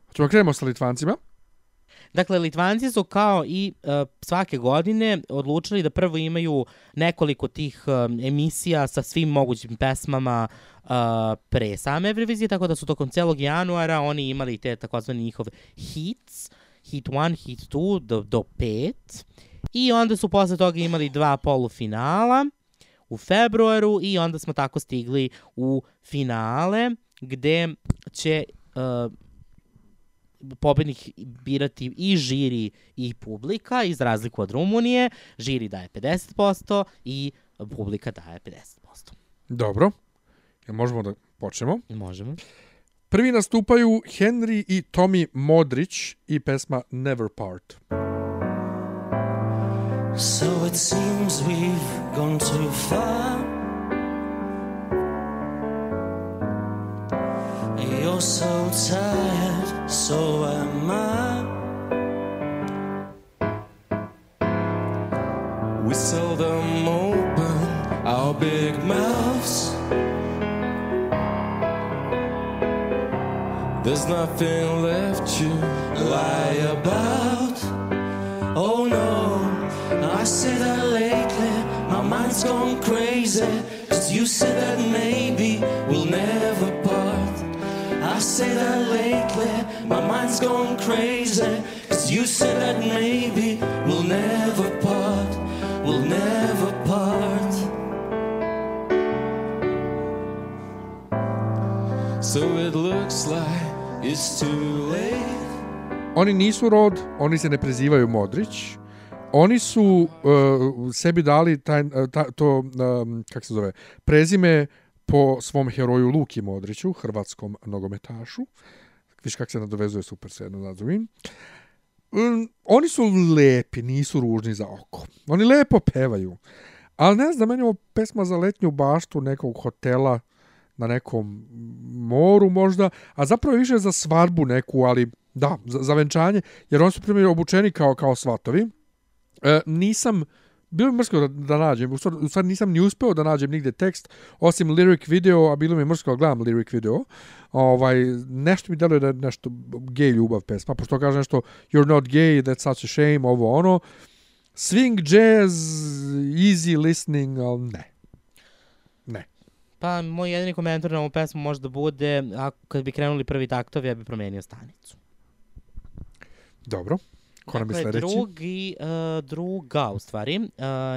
Hoćemo da krenemo sa Litvancima. Dakle, Litvanci su kao i uh, svake godine odlučili da prvo imaju nekoliko tih um, emisija sa svim mogućim pesmama uh, pre same Eurovizije, tako da su tokom celog januara oni imali te takozvani njihov hits, hit 1, hit 2 do, do 5 i onda su posle toga imali dva polufinala u februaru i onda smo tako stigli u finale gde će uh, pobednik birati i žiri i publika, iz razliku od Rumunije. Žiri daje 50% i publika daje 50%. Dobro. Jel možemo da počnemo? Možemo. Prvi nastupaju Henry i Tommy Modrić i pesma Never Part. So it seems we've gone too far. You're so tired, so am I. We seldom open our big mouths. There's nothing left to lie about. Oh no, I said that lately. My mind's gone crazy. Cause you said that maybe we'll never. Say that lately. My mind's gone crazy. Cause you said that maybe we'll never part. We'll never part. So it looks like it's too late. Oni nisu rod, oni se ne prezivaju Modrić. Oni su uh, sebi dali taj, uh, ta, to, um, kako se zove, prezime po svom heroju Luki Modriću, hrvatskom nogometašu. Viš kako se nadovezuje super se jedno nad drugim. Um, oni su lepi, nisu ružni za oko. Oni lepo pevaju. Ali ne znam, meni je ovo pesma za letnju baštu nekog hotela na nekom moru možda, a zapravo više za svadbu neku, ali da, za, za venčanje, jer oni su primjer obučeni kao, kao svatovi. E, nisam, bilo mi mrsko da, da nađem, u stvari, u stvari nisam ni uspeo da nađem nigde tekst, osim lyric video, a bilo mi mrsko da gledam lyric video. Ovaj, nešto mi deluje da je nešto gay ljubav pesma, pošto kaže nešto you're not gay, that's such a shame, ovo ono. Swing, jazz, easy listening, ali ne. Ne. Pa, moj jedini komentar na ovu pesmu možda bude, ako kad bi krenuli prvi taktovi, ja bi promenio stanicu. Dobro. Ko nam Dakle, sledeći? drugi, uh, druga, u stvari, uh,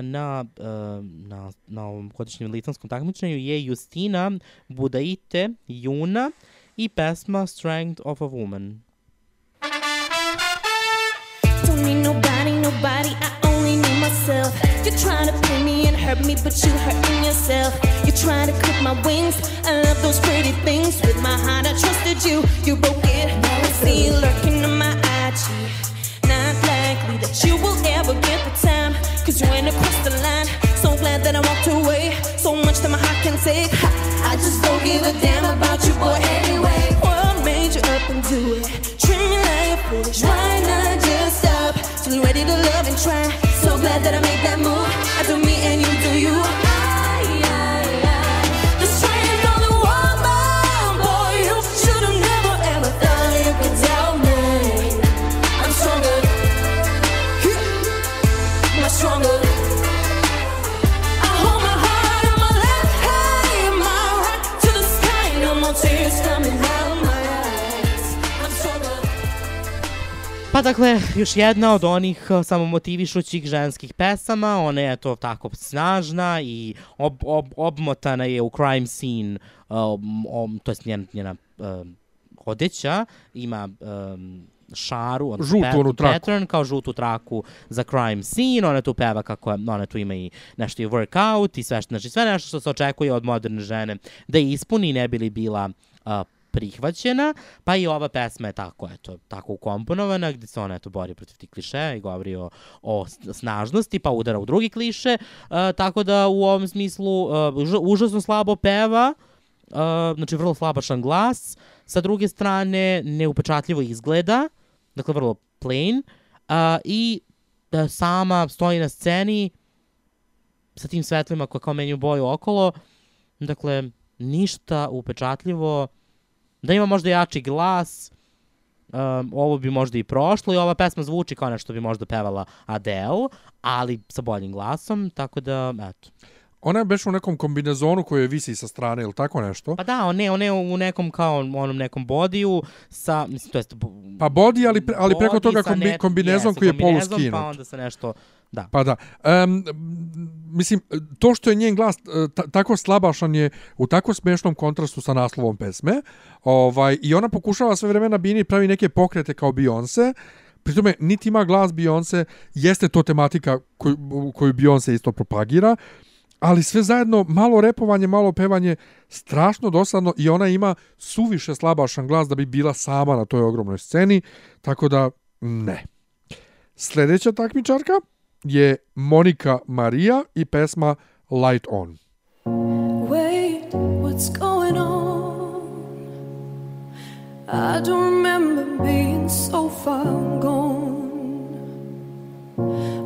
na, uh, na, na ovom godišnjem litvanskom takmičenju je Justina Budaite Juna i pesma Strength of a Woman. Don't need nobody, nobody, I only need myself. You're trying to pin me and hurt me, but you hurting yourself. You're try to clip my wings. I love those pretty things. With my heart, I trusted you. You broke it. I see you lurking on my IG. That you will ever get the time. Cause you went across the line. So glad that I walked away. So much that my heart can take. Ha, I just don't give a damn about you, boy, anyway. What made you up and do it? Treat me like a foolish. Why not just stop? Till you're ready to love and try. So glad that I made that move. Pa dakle, još jedna od onih uh, samomotivišućih ženskih pesama, ona je to tako snažna i ob, ob, obmotana je u crime scene, um, um, to je njena, njena um, odeća, ima um, šaru, odnosno Žutu pat- onu traku. pattern, kao žutu traku za crime scene, ona tu peva kako je, ona tu ima i nešto i workout i sve, znači sve nešto što se očekuje od moderne žene da ispuni ne bi li bila uh, prihvaćena, pa i ova pesma je tako, eto, tako ukomponovana, gde se ona, eto, bori protiv tih klišeja i govori o, o snažnosti, pa udara u drugi kliše, uh, tako da u ovom smislu uh, uža- užasno slabo peva, uh, znači vrlo slabašan glas, sa druge strane neupečatljivo izgleda, dakle vrlo plain, uh, i da sama stoji na sceni sa tim svetlima koje kao menju boju okolo, dakle, ništa upečatljivo, da ima možda jači glas, um, ovo bi možda i prošlo i ova pesma zvuči kao nešto bi možda pevala Adele, ali sa boljim glasom, tako da, eto. Ona je beš u nekom kombinezonu koji je visi sa strane ili tako nešto. Pa da, on ne, on je u nekom kao onom nekom bodiju sa, mislim, to jest... Pa body, ali, pre, ali preko toga sa kombi, ne- kombinezon koji je kombinezon, poluskinut. Pa onda se nešto, da. Pa da. Um, mislim, to što je njen glas e, ta, tako slabašan je u tako smešnom kontrastu sa naslovom pesme. Ovaj, I ona pokušava sve vreme na bini pravi neke pokrete kao Beyoncé. Pri tome, niti ima glas Beyoncé, jeste to tematika koju, koju Beyoncé isto propagira, ali sve zajedno, malo repovanje, malo pevanje, strašno dosadno i ona ima suviše slabašan glas da bi bila sama na toj ogromnoj sceni, tako da ne. Sljedeća takmičarka je Monika Marija i pesma Light On. Wait, what's going on? I don't remember being so far gone.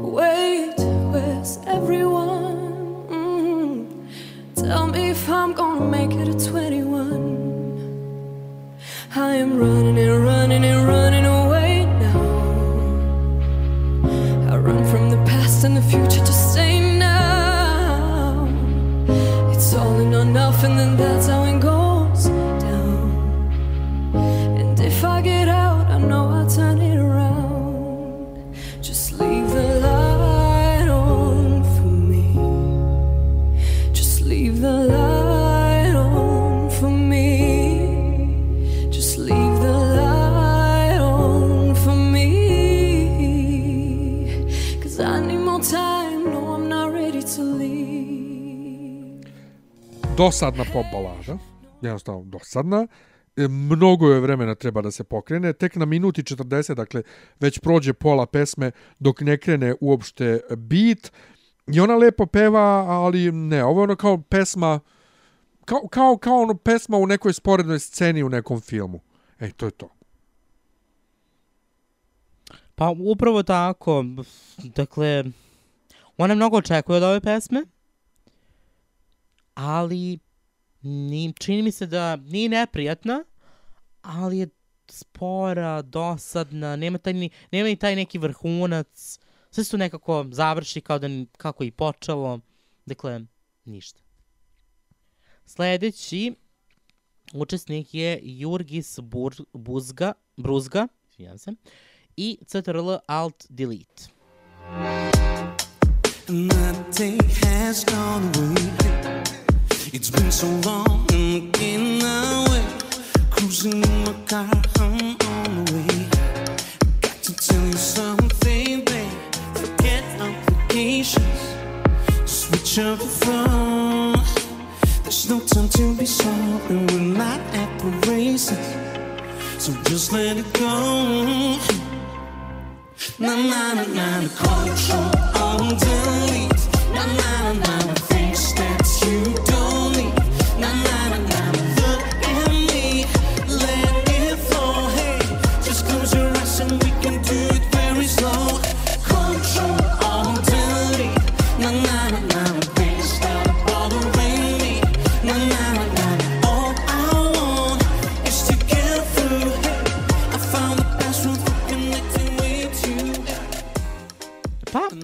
Wait, where's everyone? Mm, Tell me if I'm gonna make it at 21. I am running and running and running away now. I run from the past and the future to stay now. It's all in or nothing, then that's how it goes Dosadna pop balada, jednostavno dosadna. E, Mnogo je vremena treba da se pokrene. Tek na minuti 40, dakle, već prođe pola pesme dok ne krene uopšte beat. I ona lepo peva, ali ne, ovo je ono kao pesma, kao, kao, kao ono pesma u nekoj sporednoj sceni u nekom filmu. Ej, to je to. Pa upravo tako, dakle, ona mnogo očekuje od ove pesme, ali ni, čini mi se da nije neprijatna, ali je spora, dosadna, nema, taj, ni- nema ni taj neki vrhunac, sve su nekako završi kao da kako i počelo, dakle, ništa. Sledeći učesnik je Jurgis Bur, Buzga, Bruzga, se, i CTRL Alt Delete. Day has gone away. It's been so long and again that way. Cruising in my car, I'm on the way. Got to tell you something, babe. Forget obligations. Switch up your phone. There's no time to be sorry we're not at the races. So just let it go. Na na na na na control on delete. Na na na na things that you don't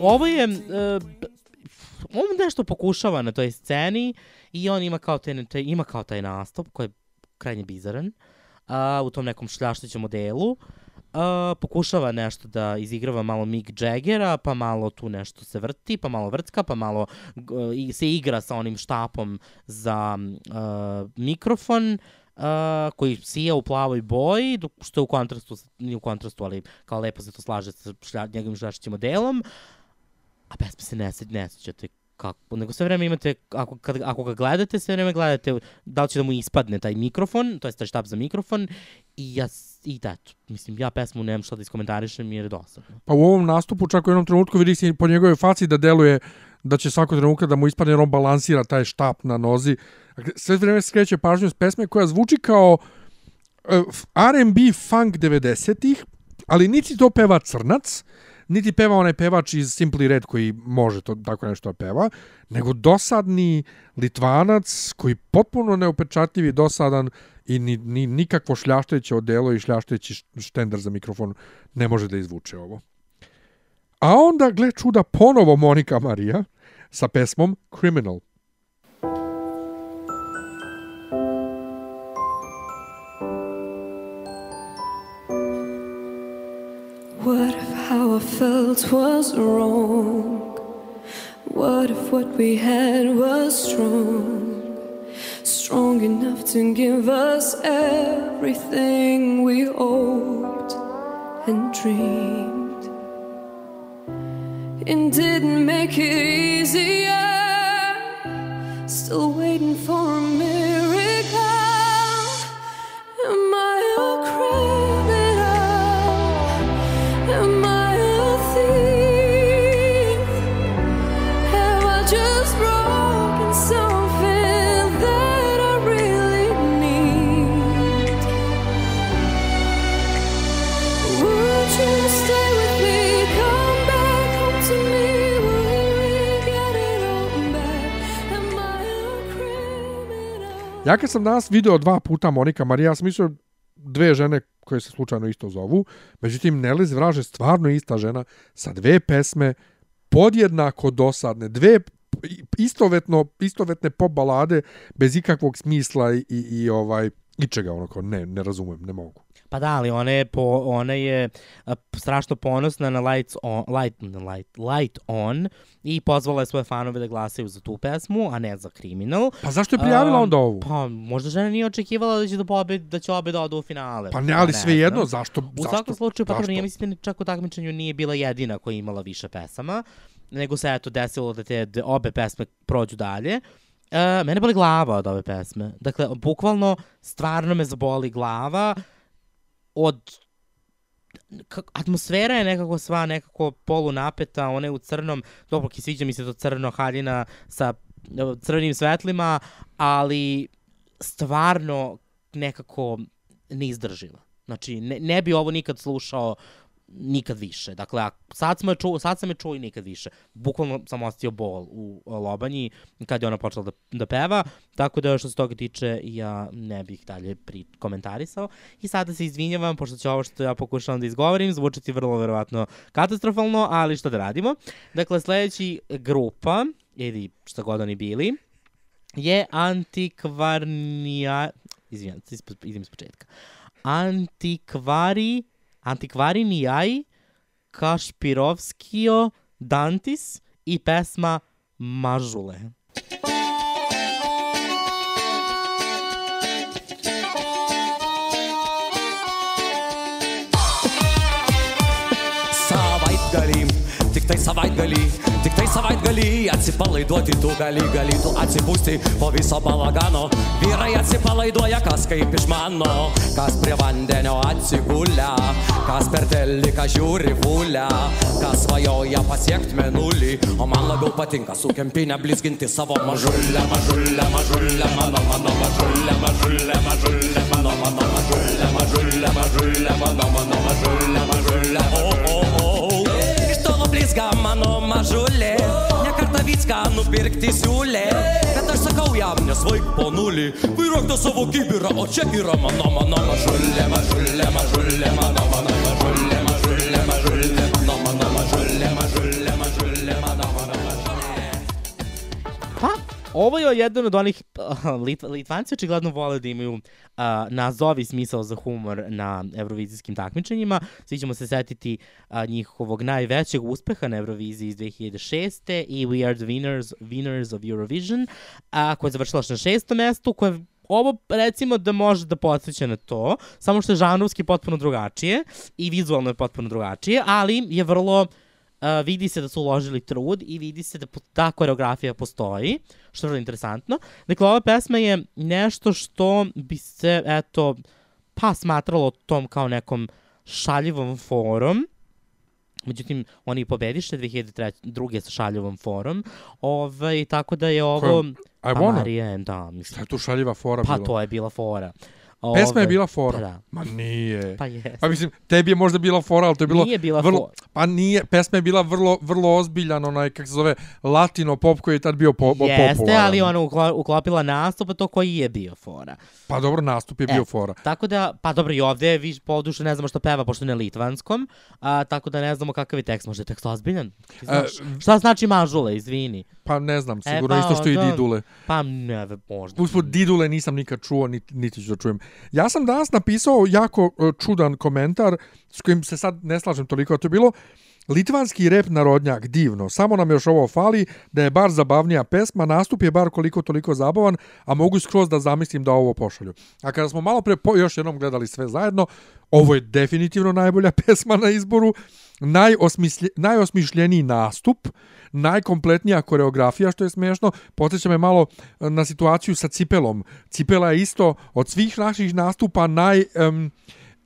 ovo je... Uh, on nešto pokušava na toj sceni i on ima kao, te, ima kao taj nastup koji je krajnje bizaran uh, u tom nekom šljaštećem modelu. Uh, pokušava nešto da izigrava malo Mick Jaggera, pa malo tu nešto se vrti, pa malo vrcka, pa malo uh, i se igra sa onim štapom za uh, mikrofon uh, koji sija u plavoj boji, što je u kontrastu, nije u kontrastu, ali kao lepo se to slaže sa šlja, njegovim šljaštećim modelom a pesme se ne, ne sećate kako, nego sve vreme imate, ako, kad, ako ga gledate, sve vreme gledate da li će da mu ispadne taj mikrofon, to je taj štab za mikrofon, i ja, i da, mislim, ja pesmu nemam šta da iskomentarišem jer je dosadno. Pa u ovom nastupu čak u jednom trenutku vidi se po njegovoj faci da deluje da će svako trenutka da mu ispadne jer on balansira taj štap na nozi. Dakle, Sve vreme se skreće pažnju s pesme koja zvuči kao uh, R&B funk 90-ih, ali niti to peva crnac, niti peva onaj pevač iz Simply Red koji može to tako nešto da peva, nego dosadni Litvanac koji potpuno neupečatljiv i dosadan i ni, ni, nikakvo šljašteće odelo i šljašteći štender za mikrofon ne može da izvuče ovo. A onda, gle čuda, ponovo Monika Marija sa pesmom Criminal. Felt was wrong? What if what we had was strong? Strong enough to give us everything we hoped and dreamed. It didn't make it easier. Still waiting for a miracle. Ja kad sam danas video dva puta Monika Marija, ja sam mislio dve žene koje se slučajno isto zovu, međutim Nelly Zvraže stvarno ista žena sa dve pesme podjednako dosadne, dve istovetno, istovetne pop balade bez ikakvog smisla i, i, i ovaj ičega ono kao ne, ne razumem, ne mogu. Pa da, ali ona je, po, ona je strašno ponosna na Lights on, light, light, light On i pozvala je svoje fanove da glasaju za tu pesmu, a ne za Criminal. Pa zašto je prijavila Um, onda ovu? Pa možda žena nije očekivala da će da, pobe, da će obe da odu u finale. Pa ne, ali Ja svejedno, znam. zašto? U zašto, svakom slučaju, pa dobro, nije mislim da čak u takmičenju nije bila jedina koja je imala više pesama, nego se eto desilo da te da obe pesme prođu dalje. E, mene boli glava od ove pesme. Dakle, bukvalno, stvarno me zaboli glava od atmosfera je nekako sva nekako polu napeta, ona je u crnom, dobro, ki sviđa mi se to crno haljina sa crvenim svetlima, ali stvarno nekako neizdrživa. Znači, ne, ne bi ovo nikad slušao nikad više. Dakle, a sad, smo je čuo, sad sam je čuo i nikad više. Bukvalno sam ostio bol u Lobanji kad je ona počela da, da peva, tako da što se toga tiče ja ne bih dalje pri komentarisao. I sada se izvinjavam, pošto će ovo što ja pokušavam da izgovorim zvučati vrlo verovatno katastrofalno, ali šta da radimo. Dakle, sledeći grupa, ili šta god oni bili, je antikvarnija... Izvinjam, se, idem iz početka. Antikvari... Antikvarinijaj Kašpirovskio Dantis i pesma Mažule. sa galim, tiktai savaitgalį, tik tai savaitgalį atsipalaiduoti tu gali, gali tu atsipūsti po viso balagano. Vyrai atsipalaiduoja, kas kaip išmano, kas prie vandenio atsigulia, kas per teliką žiūri fulę, kas svajoja pasiekti menulį, o man labiau patinka su kempinė blizginti savo mažulę, mažulę, mažulę, mano, mano mažulę, mažulę, mažulę, mano, mano mažulę, mažulę, mažulę, mano, mano mažulę, mažulę, o, o, o. Blizga mano mažulė, ne kartą viską nupirkti siūlė, bet aš sakau jam, nesvaik po nulį, vairuok tą savo kibirą, o čia yra mano, mano mažulė, mažulė, mažulė, mano, mano mažulė, ovo je jedan od onih, Lit, Litvanci očigledno vole da imaju uh, nazovi smisao za humor na evrovizijskim takmičenjima. Svi ćemo se setiti uh, njihovog najvećeg uspeha na Euroviziji iz 2006. i We Are the Winners, Winners of Eurovision, a, koja je završila na šestom mestu, koja je ovo recimo da može da podsjeća na to, samo što je žanrovski potpuno drugačije i vizualno je potpuno drugačije, ali je vrlo Uh, vidi se da su uložili trud i vidi se da ta koreografija postoji, što je vrlo interesantno. Dakle, ova pesma je nešto što bi se, eto, pa smatralo tom kao nekom šaljivom forom, Međutim, oni i pobediše 2002. sa šaljivom forom. Ovaj, tako da je ovo... Kojom? I Pa wanna? Marije, da, Šta mislim. je tu šaljiva fora Pa bila? to je bila fora. Pesma je bila fora. Pa da. Ma nije. Pa jeste. Pa mislim, tebi je možda bila fora, ali to je bilo Nije bila vrlo, fora. Pa nije, pesma je bila vrlo, vrlo ozbiljan, onaj, kako se zove, latino pop koji je tad bio po, Jeste, popularan. ali ona uklo- uklopila nastup, a to koji je bio fora. Pa dobro, nastup je bio E, fora. Tako da, pa dobro i ovde je viš poduše ne znamo što peva, pošto na litvanskom, a, tako da ne znamo kakav je tekst, možda je tekst ozbiljan. Ti znaš, šta znači mažule, izvini. Pa ne znam, E, sigurno pa isto što i onda- Didule. Pa ne, možda. Usput, Didule nisam nikad čuo, niti, niti ću da čujem. Ja sam danas napisao jako e, čudan komentar s kojim se sad ne slažem toliko, a to je bilo Litvanski rep narodnjak, divno, samo nam još ovo fali, da je bar zabavnija pesma, nastup je bar koliko toliko zabavan, a mogu skroz da zamislim da ovo pošalju. A kada smo malo pre po, još jednom gledali sve zajedno, ovo je definitivno najbolja pesma na izboru, najosmislje, najosmišljeniji nastup, najkompletnija koreografija, što je smiješno, podsjeća me malo e, na situaciju sa Cipelom. Cipela je isto od svih naših nastupa naj... Um,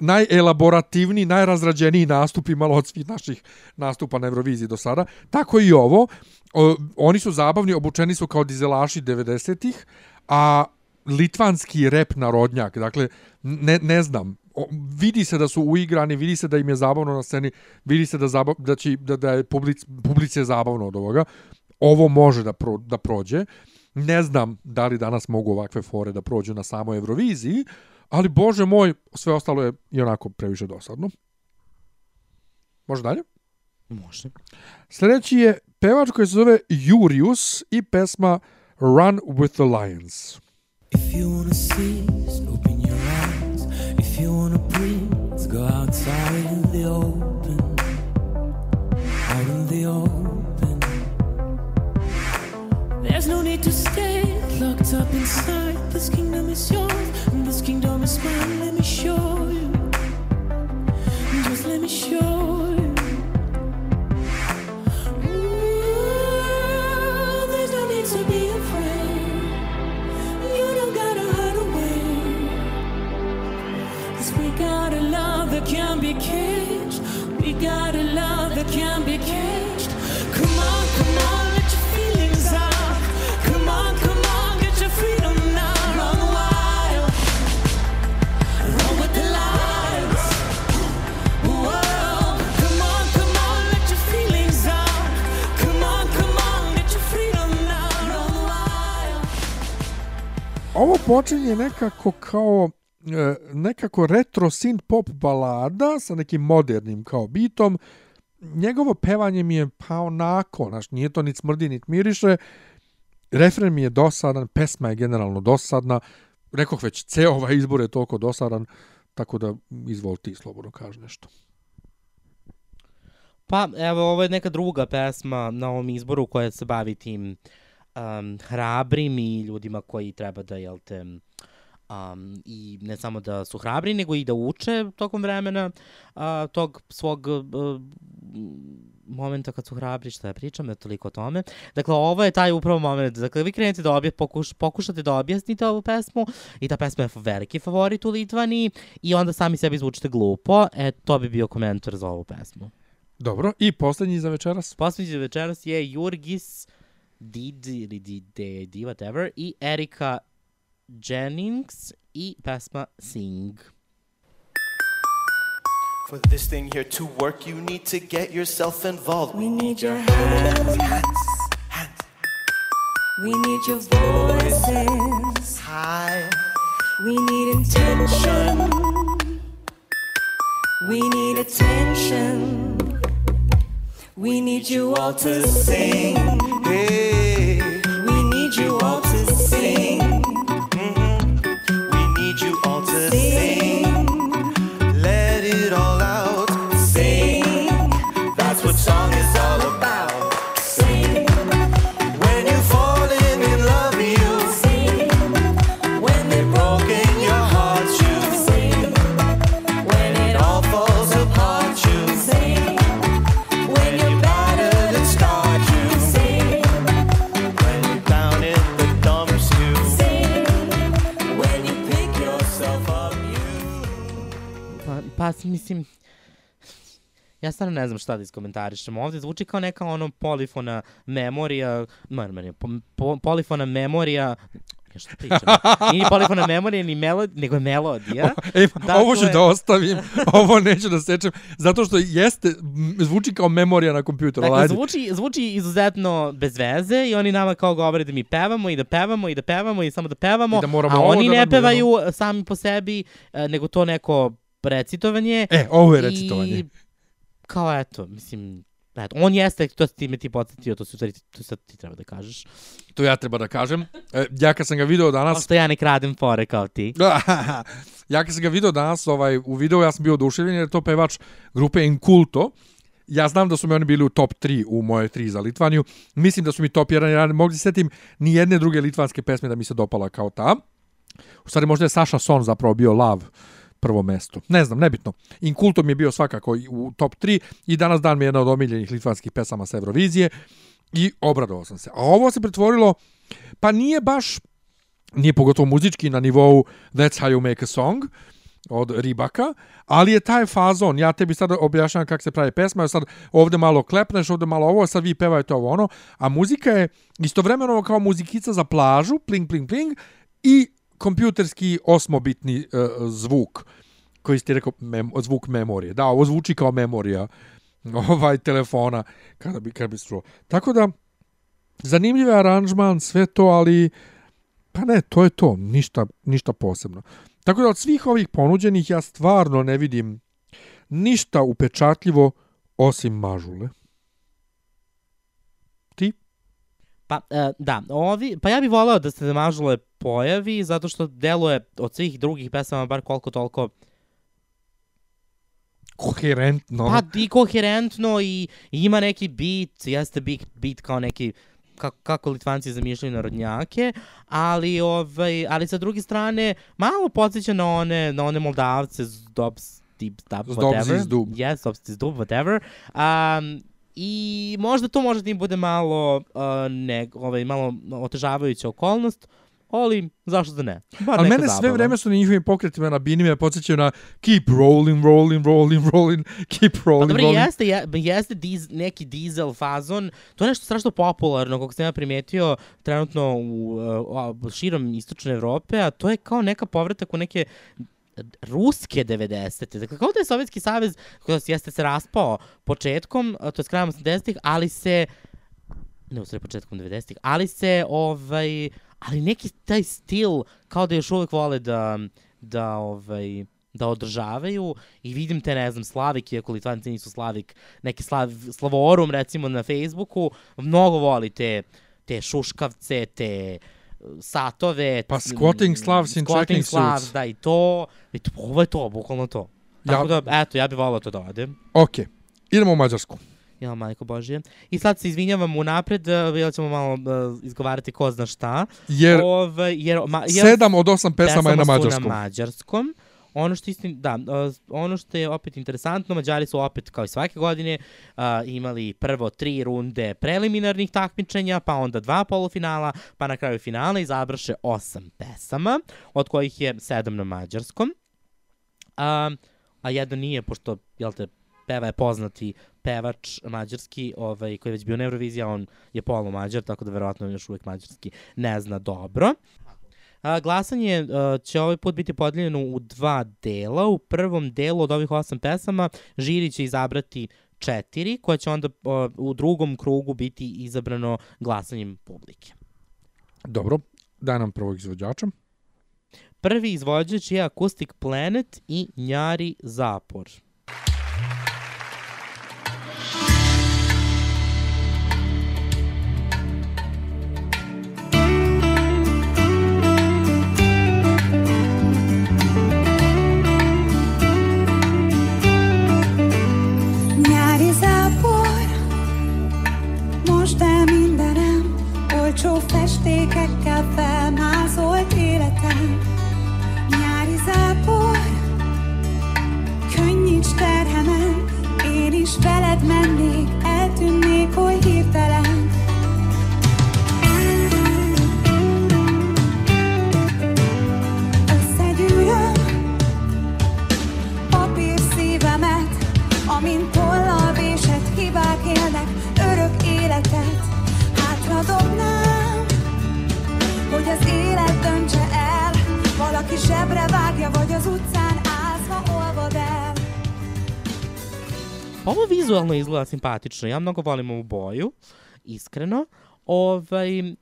najelaborativniji, najrazrađeniji nastup imalo od svih naših nastupa na Euroviziji do sada. Tako i ovo. O, oni su zabavni, obučeni su kao dizelaši 90-ih, a litvanski rep narodnjak, dakle, ne, ne znam, vidi se da su uigrani, vidi se da im je zabavno na sceni, vidi se da, zabav, da, će, da, da je public, publice je zabavno od ovoga. Ovo može da, pro, da prođe. Ne znam da li danas mogu ovakve fore da prođu na samoj Euroviziji, ali bože moj, sve ostalo je i onako previše dosadno. Može dalje? Može. Sljedeći je pevač koji se zove Jurius i pesma Run with the Lions. If you wanna eyes. If you wanna breathe, go outside in the open. Out in the open. There's no need to stay locked up inside. This kingdom is yours, and this kingdom is mine. Let me show you. Just let me show you. That can't be caged. We got a love that can't be caged. Come on, come on, let your feelings out. Come on, come on, get your freedom now. Run wild. Run with the. Whoa. Come on, come on, let your feelings out. Come on, come on, get your freedom now. Ovo počinje nekako kao nekako retro synth pop balada sa nekim modernim kao bitom. Njegovo pevanje mi je pa onako, znaš, nije to ni smrdi, ni miriše. Refren mi je dosadan, pesma je generalno dosadna. Rekoh već, ceo ovaj izbor je toliko dosadan, tako da izvol ti slobodno kaži nešto. Pa, evo, ovo je neka druga pesma na ovom izboru koja se bavi tim um, hrabrim i ljudima koji treba da, jel te, um, i ne samo da su hrabri, nego i da uče tokom vremena uh, tog svog uh, momenta kad su hrabri šta ja pričam, da toliko o tome. Dakle, ovo je taj upravo moment. Dakle, vi krenete da obje, pokuš, pokušate da objasnite ovu pesmu i ta pesma je veliki favorit u Litvaniji i onda sami sebi zvučite glupo. E, to bi bio komentar za ovu pesmu. Dobro, i poslednji za večeras? Poslednji za večeras je Jurgis Didi ili Didi, whatever, i Erika Jennings i pesma Sing. For this thing here to work, you need to get yourself involved. We need your hands. We need your voices. High. We need intention. We need attention. We need you all to sing. Hey. Pa, mislim, ja stvarno ne znam šta da iskomentarišem. Ovde zvuči kao neka ono polifona memorija, ma, ma, ne, po, po, polifona memorija, ja šta pričam? Nije ni polifona memorija, ni melod, nego je melodija. E, ovo ću Dakle- da ostavim, ovo neću da sečem, zato što jeste, zvuči kao memorija na kompjuteru. Dakle, ajde. zvuči, zvuči izuzetno bez veze i oni nama kao govore da mi pevamo i da pevamo i da pevamo i samo da pevamo, I da a oni da ne pevaju sami po sebi, e, nego to neko recitovanje. E, ovo je recitovanje. I kao eto, mislim, eto, on jeste, to si ti me ti podsjetio, to, su, to sad ti treba da kažeš. To ja treba da kažem. E, ja kad sam ga video danas... Pošto ja ne kradem fore kao ti. ja kad sam ga video danas ovaj, u videu, ja sam bio oduševljen jer je to pevač grupe Inkulto. Ja znam da su mi oni bili u top 3 u moje 3 za Litvaniju. Mislim da su mi top 1, jer ja ne mogu se setim ni jedne druge litvanske pesme da mi se dopala kao ta. U stvari možda je Saša Son zapravo bio lav prvo mesto. Ne znam, nebitno. Inkulto mi je bio svakako u top 3 i danas dan mi je jedna od omiljenih litvanskih pesama sa Eurovizije i obradovao sam se. A ovo se pretvorilo, pa nije baš nije pogotovo muzički na nivou That's how you make a song od Ribaka, ali je taj fazon, ja tebi sad objašnjam kako se pravi pesma, sad ovde malo klepneš, ovde malo ovo, sad vi pevajte ovo ono, a muzika je istovremeno kao muzikica za plažu, pling, pling, pling, i kompjuterski osmobitni uh, zvuk, koji ste rekao, mem, zvuk memorije. Da, ovo zvuči kao memorija ovaj telefona, kada bi, kada bi se čuo. Tako da, zanimljiv aranžman, sve to, ali pa ne, to je to, ništa, ništa posebno. Tako da od svih ovih ponuđenih ja stvarno ne vidim ništa upečatljivo osim mažule. Ti? Pa, e, da, ovi, pa ja bih volao da se Mažule pojavi, zato što deluje od svih drugih pesama bar koliko toliko Koherentno. Pa i koherentno i, i ima neki beat, jeste beat, beat kao neki kako, kako Litvanci zamišljaju narodnjake, ali ovaj ali sa druge strane malo podsjeća na one na one Moldavce Zdobs Deep Dub whatever. iz Dub. Yes, Zdobs iz Dub whatever. Um, I možda to možda im bude malo uh, ne, ovaj malo otežavajuća okolnost, ali zašto da ne? Bar Ali mene sve zabava. vreme su na njihovim pokretima na bini me podsjećaju na keep rolling, rolling, rolling, rolling, keep Pa rolling, dobro, rolling. jeste, je, jeste diz, neki dizel fazon, to je nešto strašno popularno, kako sam ja primetio trenutno u, uh, širom istočne Evrope, a to je kao neka povratak u neke ruske 90. Dakle, kao da je Sovjetski savez, koji jeste se raspao početkom, to je krajem 80-ih, ali se ne u stvari početkom 90-ih, ali se ovaj ali neki taj stil kao da još uvek vole da da ovaj da održavaju i vidim te, ne znam, Slavik, iako Litvanci nisu Slavik, neki Slav, Slavorum, recimo, na Facebooku, mnogo voli te, te šuškavce, te uh, satove. Pa squatting Slavs in squatting Slavs, suits. Da, i to, i to, ovo je to, bukvalno to. Tako Ja- da, eto, ja bih volao to da odem. Ok, idemo u Mađarsku. Ja, majko Božje. I sad se izvinjavam unapred, uh, jer ćemo malo uh, izgovarati ko zna šta. Jer Ove, jer, ma, jer sedam od osam pesama je na mađarskom. na mađarskom. Ono što istin, da, ono što je opet interesantno, Mađari su opet kao i svake godine imali prvo tri runde preliminarnih takmičenja, pa onda dva polufinala, pa na kraju finala i završe osam pesama, od kojih je sedam na mađarskom. A, a jedan nije, pošto, jel te, peva je poznati pevač mađarski, ovaj, koji je već bio na Euroviziji, on je polu mađar, tako da verovatno još uvek mađarski ne zna dobro. A, glasanje a, će ovaj put biti podeljeno u dva dela. U prvom delu od ovih osam pesama žiri će izabrati četiri, koje će onda a, u drugom krugu biti izabrano glasanjem publike. Dobro, daj nam prvog izvođača. Prvi izvođač je Acoustic Planet i Njari Zapor. Olcsó festékekkel felmázolt életem. Nyári zápor, könnyíts terhemen, én is veled mennék, döntse el, valaki zsebre vágja, vagy az utcán ázva olvad el. Ovo vizualno izgleda simpatično. Ja mnogo volim ovu boju, iskreno. Ovaj, e,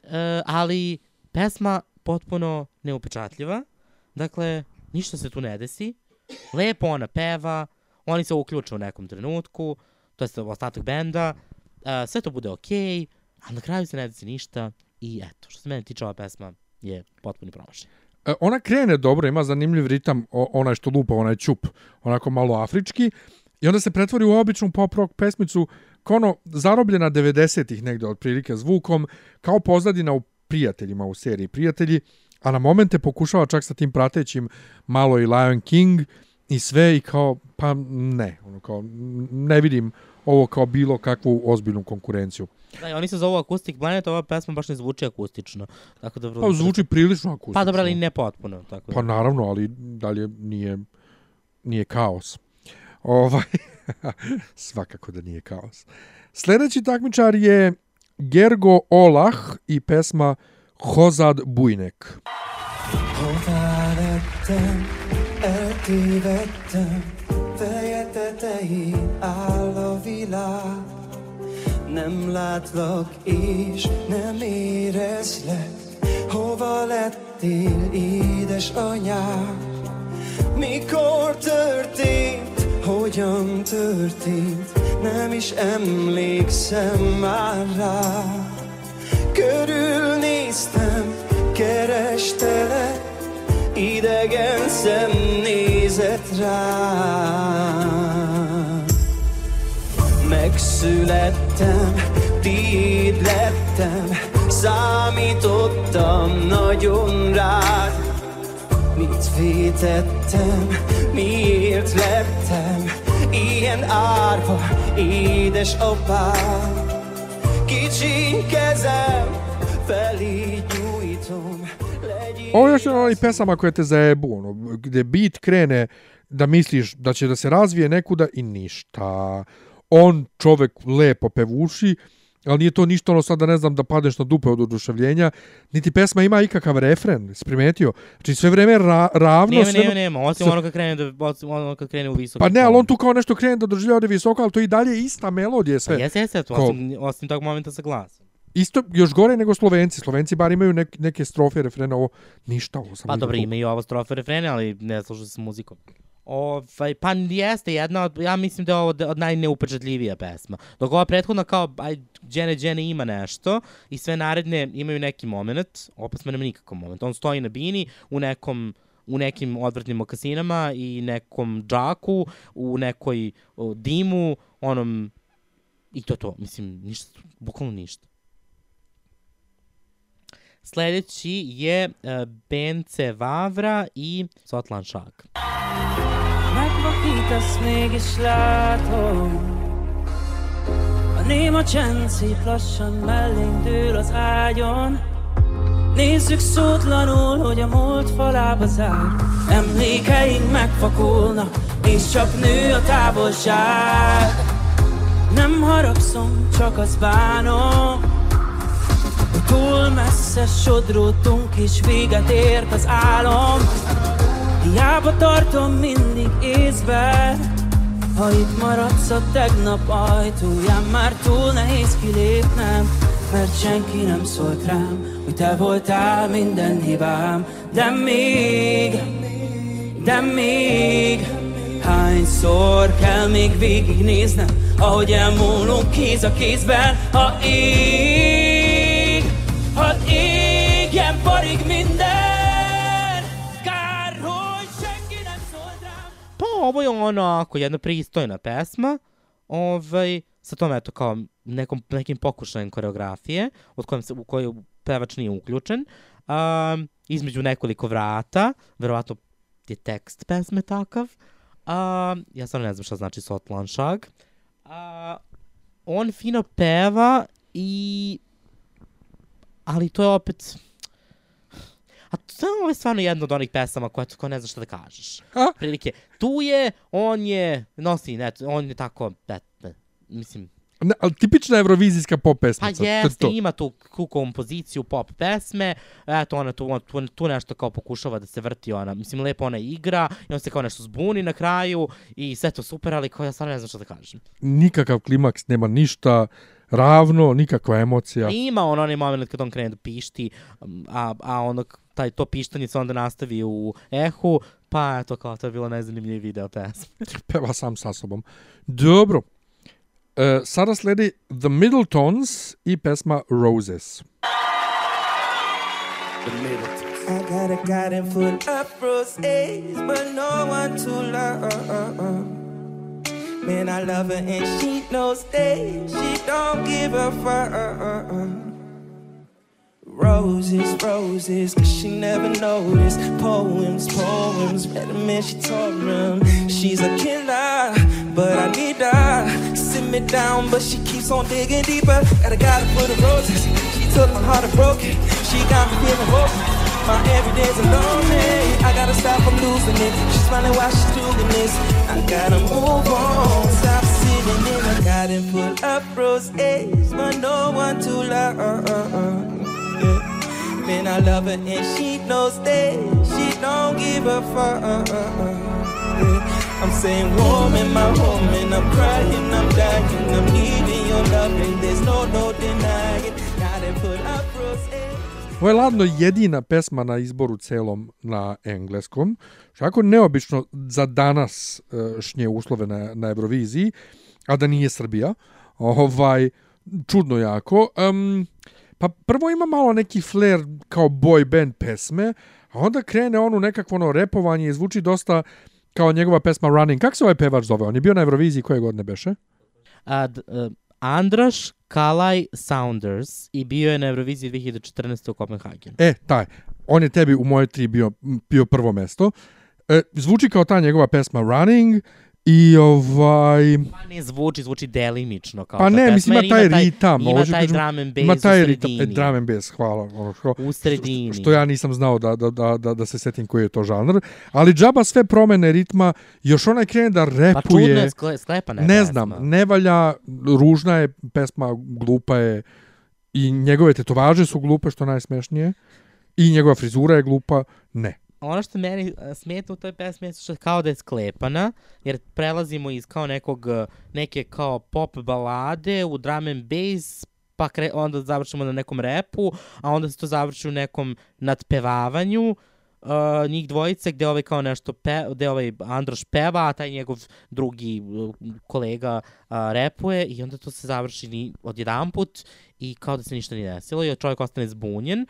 ali pesma potpuno neupečatljiva. Dakle, ništa se tu ne desi. Lepo ona peva, oni se uključe u nekom trenutku, to je ostatak benda, e, sve to bude okej, a na kraju se ne desi ništa i eto, što se mene tiče ova pesma je potpuni promašaj. E, ona krene dobro, ima zanimljiv ritam, onaj što lupa, onaj čup, onako malo afrički, i onda se pretvori u običnu pop rock pesmicu, kao ono, zarobljena 90-ih negde otprilike zvukom, kao pozadina u prijateljima u seriji Prijatelji, a na momente pokušava čak sa tim pratećim malo i Lion King i sve i kao, pa ne, ono kao, ne vidim ovo kao bilo kakvu ozbiljnu konkurenciju. Da, oni se zovu Acoustic Planet, ova pesma baš ne zvuči akustično. Tako da vrlo Pa zvuči prilično akustično. Pa dobro, ali ne potpuno. Tako da. Pa naravno, ali dalje nije, nije kaos. Ovaj, svakako da nije kaos. Sljedeći takmičar je Gergo Olah i pesma Hozad Bujnek. Hová lettem, eltévedtem, feje tetején áll a világ. Nem látlak és nem érezlek, hova lettél, édesanyám? Mikor történt, hogyan történt, nem is emlékszem már rá. Körülnéztem, kerestelek, idegen szem nézett rám. Megszülettem, tiéd lettem, számítottam nagyon rád. Mit vétettem, miért lettem ilyen árva, édes apám? Kicsi kezem, felé legyél Ovo je još jedan onih pesama koje te zajebu, ono, gde bit krene da misliš da će da se razvije nekuda i ništa. On čovek lepo pevuši, ali nije to ništa ono sad da ne znam da padneš na dupe od oduševljenja, niti pesma ima ikakav refren, primetio? Znači sve vreme ra ravno. Nema, sve nema, nema, osim ono kad krene, da, osim ono kad krene u visoko. Pa ne, ali on tu kao nešto krene da doživljava da je visoko, ali to i dalje ista melodija sve. Pa jeste, jeste, osim, osim tog momenta sa glasom. Isto, još gore nego Slovenci. Slovenci bar imaju nek, neke strofe, refrene, ovo ništa. Ovo sam Pa dobro, tu. ima i ovo strofe refrene, ali ne sluša se muzikom. Ovaj, pa jeste jedna od, ja mislim da je ovo od najneupečatljivija pesma. Dok ova prethodna kao, aj, Džene Džene ima nešto i sve naredne imaju neki moment, ova pesma nema nikakav moment. On stoji na bini u nekom u nekim odvratnim mokasinama i nekom džaku, u nekoj o, dimu, onom, i to to, mislim, ništa, bukvalno ništa. Sledeći je uh, Bence Vavra i Sotlan Šak. Megvakítasz, mégis látom A néma lassan mellénk dől az ágyon Nézzük szótlanul, hogy a múlt falába zár Emlékeink megfakulnak, és csak nő a távolság Nem haragszom, csak azt bánom Túl messze sodródtunk, és véget ért az álom. Hiába tartom mindig észben Ha itt maradsz a tegnap ajtóján Már túl nehéz kilépnem Mert senki nem szólt rám Hogy te voltál minden hibám. De még, de még Hányszor kell még végignéznem Ahogy elmúlunk kéz a kézben Ha ég, ovo je onako jedna pristojna pesma, ovaj, sa tom eto kao nekom, nekim pokušajem koreografije, od kojem se, u kojoj pevač nije uključen, um, između nekoliko vrata, verovatno je tekst pesme takav, um, ja stvarno ne znam šta znači Sotlanšag, uh, on fino peva i ali to je opet A to je stvarno jedna od onih pesama koja ko ne znaš šta da kažeš. A? Prilike, tu je, on je, nosi, ne, on je tako, ne, ne, mislim, Ne, ali tipična evrovizijska pop pa pesmica. je jeste, to. ima tu, tu kompoziciju pop pesme, eto ona tu, tu, tu nešto kao pokušava da se vrti ona, mislim, lepo ona igra i on se kao nešto zbuni na kraju i sve to super, ali kao ja stvarno ne znam šta da kažem. Nikakav klimaks, nema ništa ravno, nikakva emocija. Ima on onaj moment kad on krene da pišti, a, a ono, taj, to pištanje se onda nastavi u ehu, pa eto kao to je bilo najzanimljiviji video pesme. Peva sam sa sobom. Dobro. E, sada sledi The Middletons i pesma Roses. I got a garden full of roses, but no one to love. Man, I love her and she knows that she don't give a fuck. Roses, roses, cause she never noticed. Poems, poems, read them and she taught them. She's a killer, but I need her. Sit me down, but she keeps on digging deeper. Got a garden full of roses. She took my heart and broke it. She got me feeling hopeless. My everyday's a lonely. I gotta stop from losing it. She's smiling while she's doing this. I gotta move on. Stop sitting in a garden full of roses, but no one to love. Man, I love her and she knows that she don't give a fuck. I'm saying warm in my home and I'm crying, I'm dying, I'm needing your love and there's no no denying. Garden full of roses. Ovo je ladno jedina pesma na izboru celom na engleskom, što je jako neobično za danas e, šnje uslove na, na Euroviziji, a da nije Srbija. Ovaj, čudno jako. Um, pa prvo ima malo neki flair kao boy band pesme, a onda krene onu nekakvo ono repovanje i zvuči dosta kao njegova pesma Running. Kako se ovaj pevač zove? On je bio na Euroviziji koje godine beše? A, d, uh, Andraš Kalaj Saunders i bio je na Euroviziji 2014. u Kopenhagenu. E, taj. On je tebi u moje tri bio, bio prvo mesto. E, zvuči kao ta njegova pesma Running i ovaj... Pa ne zvuči, zvuči delimično kao Pa ne, mislim ima taj ritam. Ima taj kažem, drum and bass ima taj u ritam, sredini. e, drum and bass, hvala. Ono, što, U sredini. Što ja nisam znao da, da, da, da, da se setim koji je to žanr. Ali džaba sve promene ritma, još onaj krene da repuje. Pa čudno je, skle, sklepana je Ne pesma. znam, ne valja, ružna je pesma, glupa je i njegove tetovaže su glupe, što je najsmešnije. I njegova frizura je glupa, ne. Ono što meni e, smeta u toj pesmi je što kao da je sklepana, jer prelazimo iz kao nekog, e, neke kao pop balade u drum and bass, pa kre, onda završimo na nekom repu, a onda se to završi u nekom nadpevavanju, uh, njih dvojice gde ovaj kao nešto pe, gde ovaj Androš peva, a taj njegov drugi uh, kolega uh, repuje i onda to se završi ni odjedan put i kao da se ništa nije desilo i čovjek ostane zbunjen.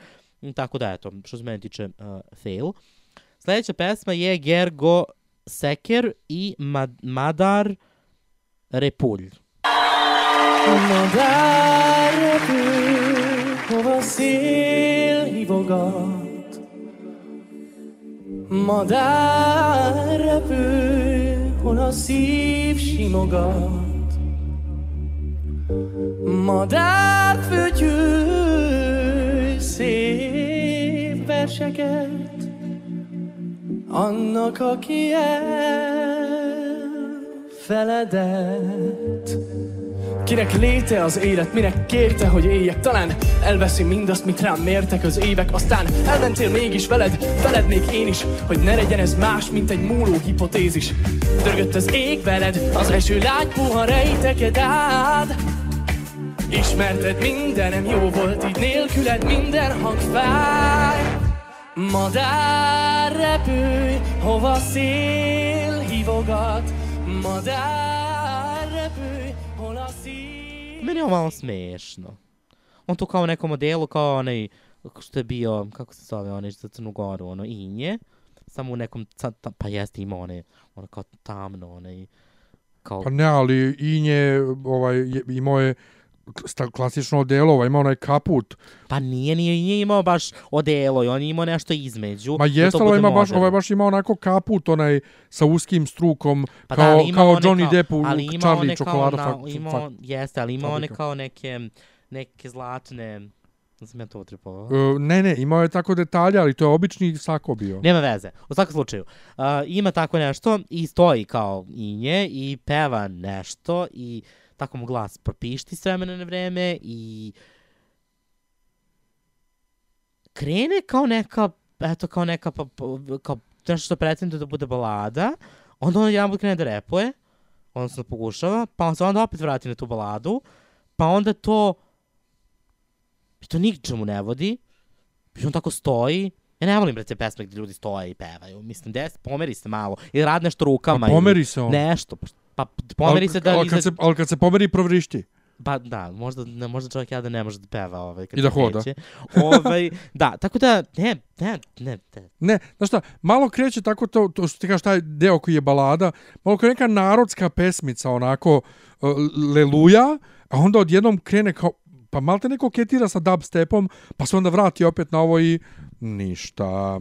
Tako da, eto, što se mene tiče, uh, fail. Sledeća pesma je Gergo Seker i Mad Madar Repulj. Madar repül, hova szél hívogat. Madár repül, hol a. Madár fütyül szép verseket, annak, aki elfeledett. Kinek léte az élet, minek kérte, hogy éljek. Talán elveszi mindazt, mit rám mértek az évek. Aztán elmentél mégis veled, felednék én is Hogy ne legyen ez más, mint egy múló hipotézis. Dörgött az ég veled, az eső lágy puha rejteked át. Ismerted mindenem, jó volt így nélküled minden hang fáj Madár repülj, hova szél hívogat Madár repülj, hol a szív Meni je ovo malo smešno. On tu kao neko modelu, kao onaj, što je bio, kako se zove onaj za Crnu Goru, ono, Inje, samo u nekom, ca- ta- pa jeste ima one, ono kao tamno, onaj, kao... Pa ne, ali Inje ovaj, je- imao je sta- klasično odelo, ovaj, imao onaj kaput. Pa nije, nije, nije imao baš odelo i on je imao nešto između. Ma da jeste, bude ima baš, ovaj baš ima onako kaput, onaj sa uskim strukom, Pa da, kao, ima kao Johnny kao- Depp u ima Charlie čokolada. na- fak- ima, fak- jeste, ali ima one kao neke, neke zlatne, da sam ja to utripovao. E, ne, ne, imao je tako detalje, ali to je obični sako bio. Nema veze. U svakom slučaju, uh, ima tako nešto i stoji kao inje i peva nešto i tako mu glas propišti s vremena na vreme i krene kao neka, eto kao neka, pa, pa, kao nešto što pretenduje da bude balada, onda on jedan put krene da repuje, odnosno pokušava, pa on se onda opet vrati na tu baladu, pa onda to, to ničemu ne vodi, i on tako stoji, Ja ne volim bre te pesme gdje ljudi stoje i pevaju. Mislim, des, pomeri se malo. Ili rad nešto rukama. Pa pomeri se on. Nešto. Pa pomeri ali, se da... Ali kad, iza- se, ali kad se pomeri, provrišti. Pa da, možda, ne, možda čovjek ja da ne može da peva ovaj, kad I da hoda. kreće. ovaj, da, tako da, ne, ne, ne, ne. Ne, znaš šta, malo kreće tako to, to što ti kažeš, taj deo koji je balada, malo kao neka narodska pesmica, onako, uh, leluja, a onda odjednom krene kao, pa malo te neko ketira sa dubstepom, pa se onda vrati opet na ovo i ništa.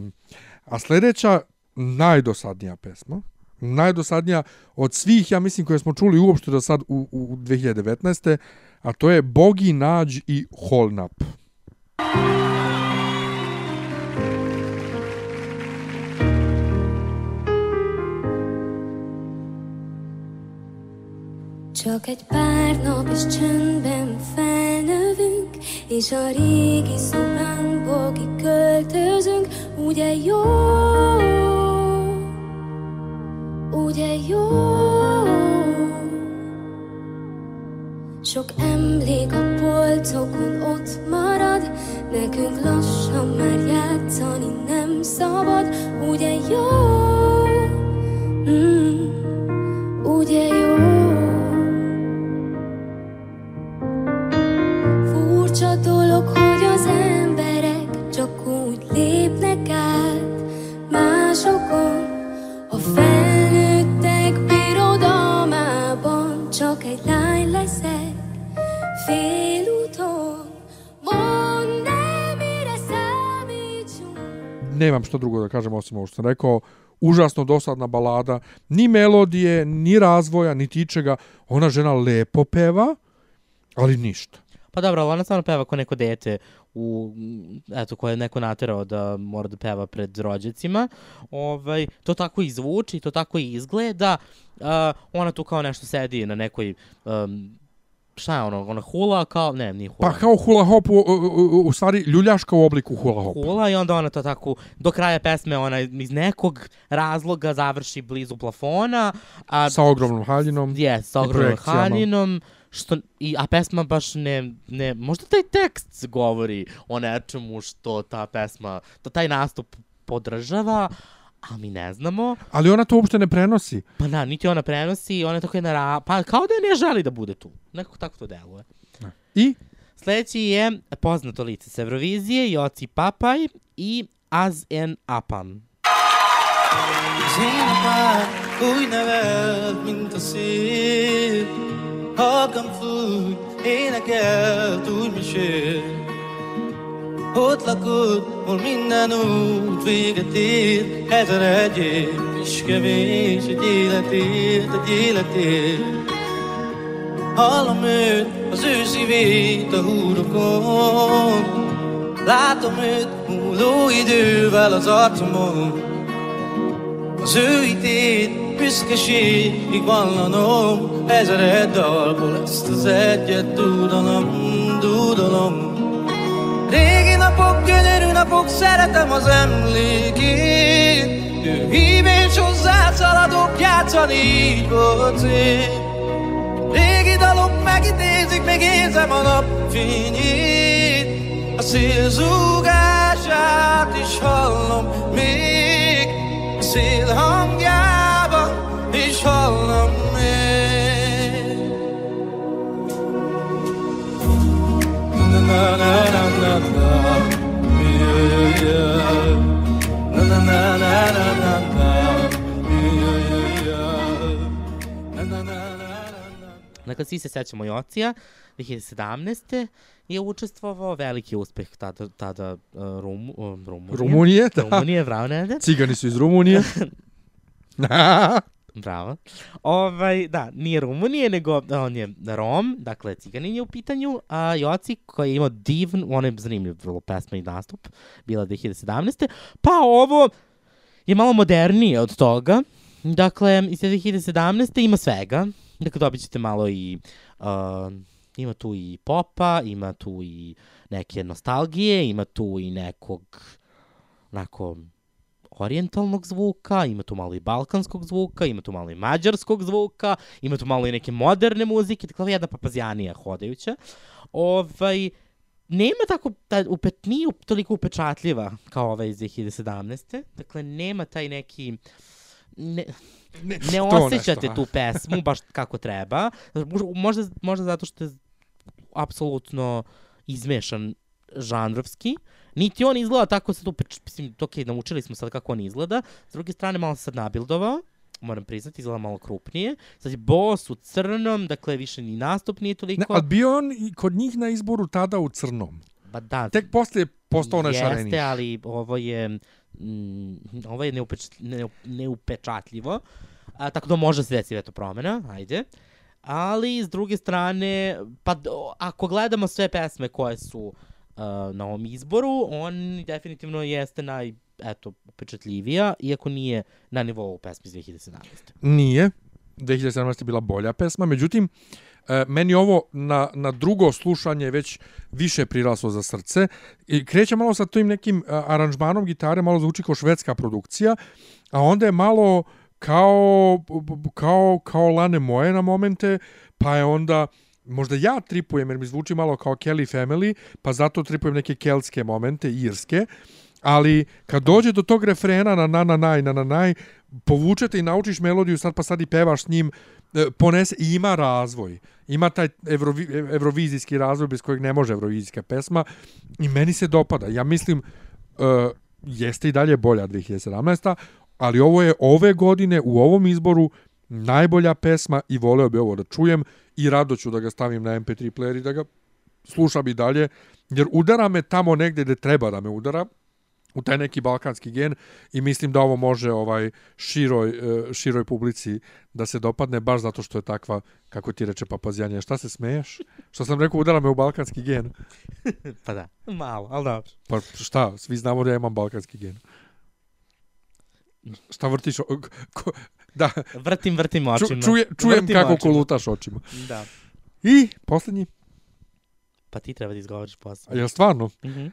A sljedeća, najdosadnija pesma, najdosadnija od svih, ja mislim, koje smo čuli uopšte do sad u, u 2019. A to je Bogi, Nađ i Holnap. Csak egy pár nap és csöndben felnövünk, és a régi szobánkból kiköltözünk, ugye jó, ugye jó. Sok emlék a polcokon ott marad, nekünk lassan már játszani nem szabad, ugye jó, mm, ugye jó. Nemam što drugo da kažem osim ovo što sam rekao, užasno dosadna balada, ni melodije, ni razvoja, ni tičega, ona žena lepo peva, ali ništa. Pa dobro, ali ona stvarno peva ko neko dete u, eto, koje je neko naterao da mora da peva pred rođacima. Ovaj, to tako i zvuči, to tako i izgleda. Uh, ona tu kao nešto sedi na nekoj um, šta je ono, ona hula kao, ne, nije hula. Pa kao hula hop, u, u, u, u stvari ljuljaška u obliku hula hop. hula i onda ona to tako do kraja pesme ona iz nekog razloga završi blizu plafona a Sa ogromnom haljinom. je sa ogromnom haljinom što i a pesma baš ne ne možda taj tekst govori o nečemu što ta pesma to taj nastup podržava a mi ne znamo Ali ona to uopšte ne prenosi. pa da niti ona prenosi ona je tako jedna ra... pa kao da ne želi da bude tu nekako tako to deluje I? Sljedeći je poznato lice s Eurovizije, Joci Papaj i Az en Apan. Zénapár úgy nevelt, mint a szél Halkan fúj, énekelt, úgy mesél Ott lakod, hol minden út véget ér Ezer egy év is kevés Egy életért, egy életért. Hallom őt, az ő szívét a húrokon. Látom őt múló idővel az arcomon. Az ő hitét büszkeségig vallanom. Ezer egy dalból ezt az egyet dúdolom, dúdolom Régi napok, gyönyörű napok, szeretem az emlékét. Ő hív és hozzá szaladok, játszani így volt szép Régi dalok megidézik, még érzem a napfényét A szél zúgását Dakle, svi se sećamo Jocija, 2017. je učestvovao, veliki uspeh tada, tada uh, Rum, uh, Rumunije. Rumunije, da. Rumunije, bravo, Nede. Cigani su iz Rumunije. Bravo. Ovaj, da, nije Rumunije, nego on je Rom, dakle ciganin je u pitanju, a Joci koji je imao divn, on je zanimljiv vrlo pesma i nastup, bila 2017. Pa ovo je malo modernije od toga, dakle iz te 2017. ima svega, dakle dobit ćete malo i uh, ima tu i popa, ima tu i neke nostalgije, ima tu i nekog onako orijentalnog zvuka, ima tu malo i balkanskog zvuka, ima tu malo i mađarskog zvuka, ima tu malo i neke moderne muzike, dakle jedna papazijanija hodajuća. Ovaj, nema tako, ta, upet, nije toliko upečatljiva kao ova iz 2017. Dakle, nema taj neki... Ne, Ne, ne osjećate nešto, tu pesmu baš kako treba. Možda, možda zato što je apsolutno izmešan žanrovski. Niti on izgleda tako sad upeć, mislim, ok, naučili smo sad kako on izgleda. S druge strane, malo se sad nabildovao moram priznati, izgleda malo krupnije. Sad je boss u crnom, dakle više ni nastup nije toliko. Ne, ali bio on kod njih na izboru tada u crnom. Ba da. Tek posle je postao onaj šareniji. Jeste, ali ovo je, mm, ovo je neupeč, ne, neupečatljivo. A, tako da može se desiti eto promena, ajde. Ali, s druge strane, pa ako gledamo sve pesme koje su uh, na ovom izboru, on definitivno jeste naj, eto, upečatljivija, iako nije na nivou pesme iz 2017. Nije. 2017 je bila bolja pesma, međutim, E, meni ovo na, na drugo slušanje već više priraslo za srce. I kreće malo sa tim nekim e, aranžmanom gitare, malo zvuči kao švedska produkcija, a onda je malo kao, kao, kao Lane Moje na momente, pa je onda možda ja tripujem jer mi zvuči malo kao Kelly Family, pa zato tripujem neke keltske momente, irske, ali kad dođe do tog refrena na na na naj, na na naj, povučete i naučiš melodiju sad pa sad i pevaš s njim, ponese i ima razvoj. Ima taj evrovi, evrovizijski razvoj bez kojeg ne može evrovizijska pesma. I meni se dopada. Ja mislim uh, jeste i dalje bolja 2017 ali ovo je ove godine u ovom izboru najbolja pesma i voleo bi ovo da čujem i rado ću da ga stavim na MP3 player i da ga slušam i dalje, jer udara me tamo negde gde treba da me udara, u taj neki balkanski gen i mislim da ovo može ovaj široj e, široj publici da se dopadne baš zato što je takva kako ti reče papazijanje šta se smeješ što sam rekao udara me u balkanski gen pa da, malo, ali dobro. pa šta svi znamo da ja imam balkanski gen šta vrtiš ko, da Vrtim, vrtim Ču, očima. čuje, čujem Vrtim kako očima. kolutaš očima Da. i poslednji Pa ti treba da izgovoriš posle. a jel stvarno Mhm.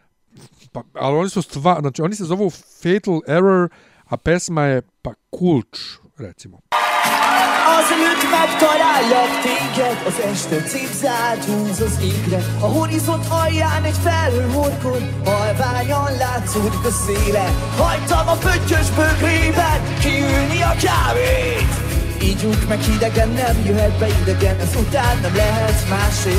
Pa, ali oni su stvar, znači oni se zovu Fatal Error, a pesma je pa Kulč, recimo. Azelőtt megtalállak téged Az este cipzált húz az égre. A horizont alján egy felhő horkon Halványan látszódik a széle. Hagytam a pöttyös bögrében Kiülni a kávét. Ígyunk meg hidegen Nem jöhet be idegen Ezután nem lehet másé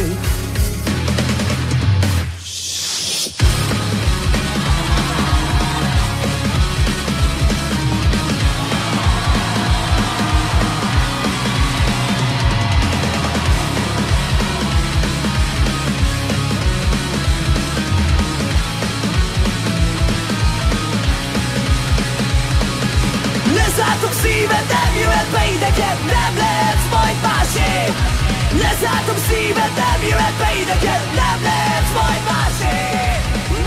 nem jöhet be idegen Nem lehetsz majd másé Lezártam szíved nem jöhet be idegen Nem lehetsz majd másé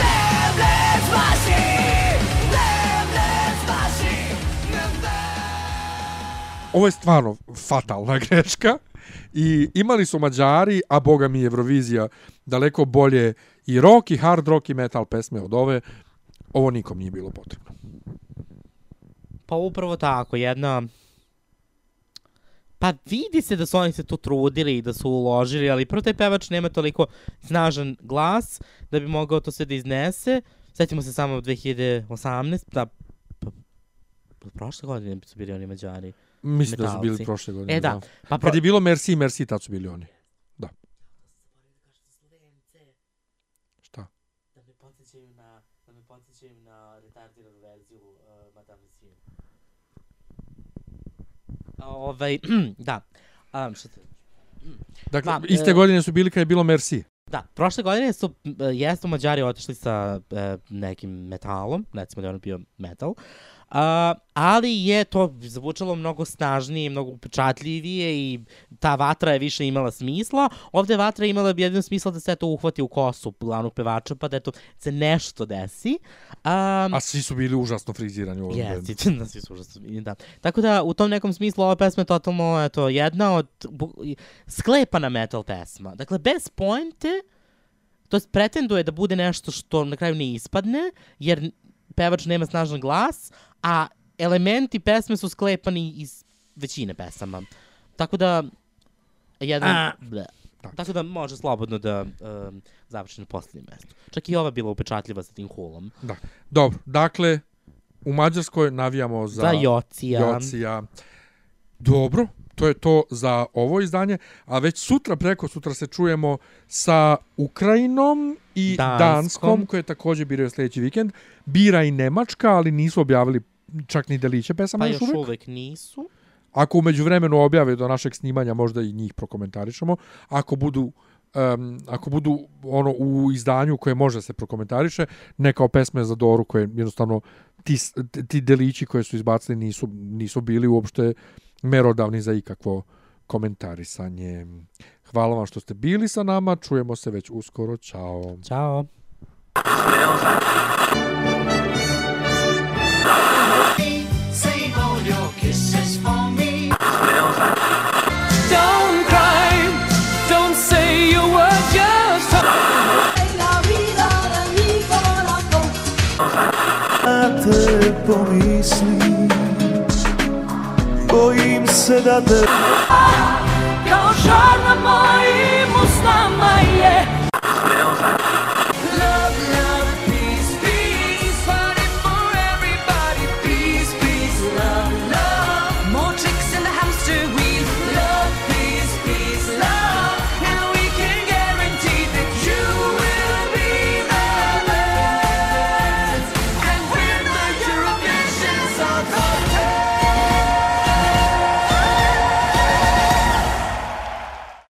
Nem lehetsz másé Nem lehetsz másé Nem Ovo je stvarno fatalna greška i imali su Mađari, a boga mi Eurovizija, daleko bolje i rock, i hard rock, i metal pesme od ove. Ovo nikom nije bilo potrebno. Pa upravo tako, jedna... Pa vidi se da su oni se tu trudili i da su uložili, ali prvo taj pevač nema toliko snažan glas da bi mogao to sve da iznese. Sjetimo se samo 2018, da, pa, pa, prošle godine su bili oni mađari. Mislim da su bili prošle godine. E da, pa Kad je bilo Merci, Merci, tad su bili oni. Da. Šta? Da me podsjećaju na, da me podsjećaju na retardiranu verziju uh, Madame Monsieur. Ovaj, da. Um, šta te... Dakle, Pa, iste e, godine su bili kad je bilo Merci. Da, prošle godine su, uh, jesu Mađari otišli sa uh, nekim metalom, recimo da je ono bio metal, uh, ali je to zvučalo mnogo snažnije, mnogo upečatljivije i ta vatra je više imala smisla. Ovde vatra je imala jedino smisla da se to uhvati u kosu glavnog pevača, pa da eto se nešto desi. Um, A svi su bili užasno frizirani u ovom. Jeste, da svi su užasno bili, da. Tako da u tom nekom smislu ova pesma je totalno eto, jedna od sklepana metal pesma. Dakle, bez pointe, to pretenduje da bude nešto što na kraju ne ispadne, jer pevač nema snažan glas, a elementi pesme su sklepani iz većine pesama. Tako da, jedan... A. Ble. Tako da može slobodno da um, završi na posljednjem mestu. Čak i ova bila upečatljiva sa tim hulom. Da. Dobro, dakle, u Mađarskoj navijamo za... Za Jocija. Jocija. Dobro, to je to za ovo izdanje, a već sutra, preko sutra se čujemo sa Ukrajinom i Danskom. Danskom, koje takođe biraju sljedeći vikend. Bira i Nemačka, ali nisu objavili čak ni deliće pesama Pa još još uvek. uvek nisu. Ako umeđu vremenu objave do našeg snimanja, možda i njih prokomentarišemo. Ako budu um, ako budu ono u izdanju koje može se prokomentariše, ne kao pesme za Doru koje jednostavno ti, ti delići koje su izbacili nisu, nisu bili uopšte merodavni za ikakvo komentarisanje. Hvala vam što ste bili sa nama, čujemo se već uskoro, čao. Ćao. Save se da te Kao žar na mojim usnama je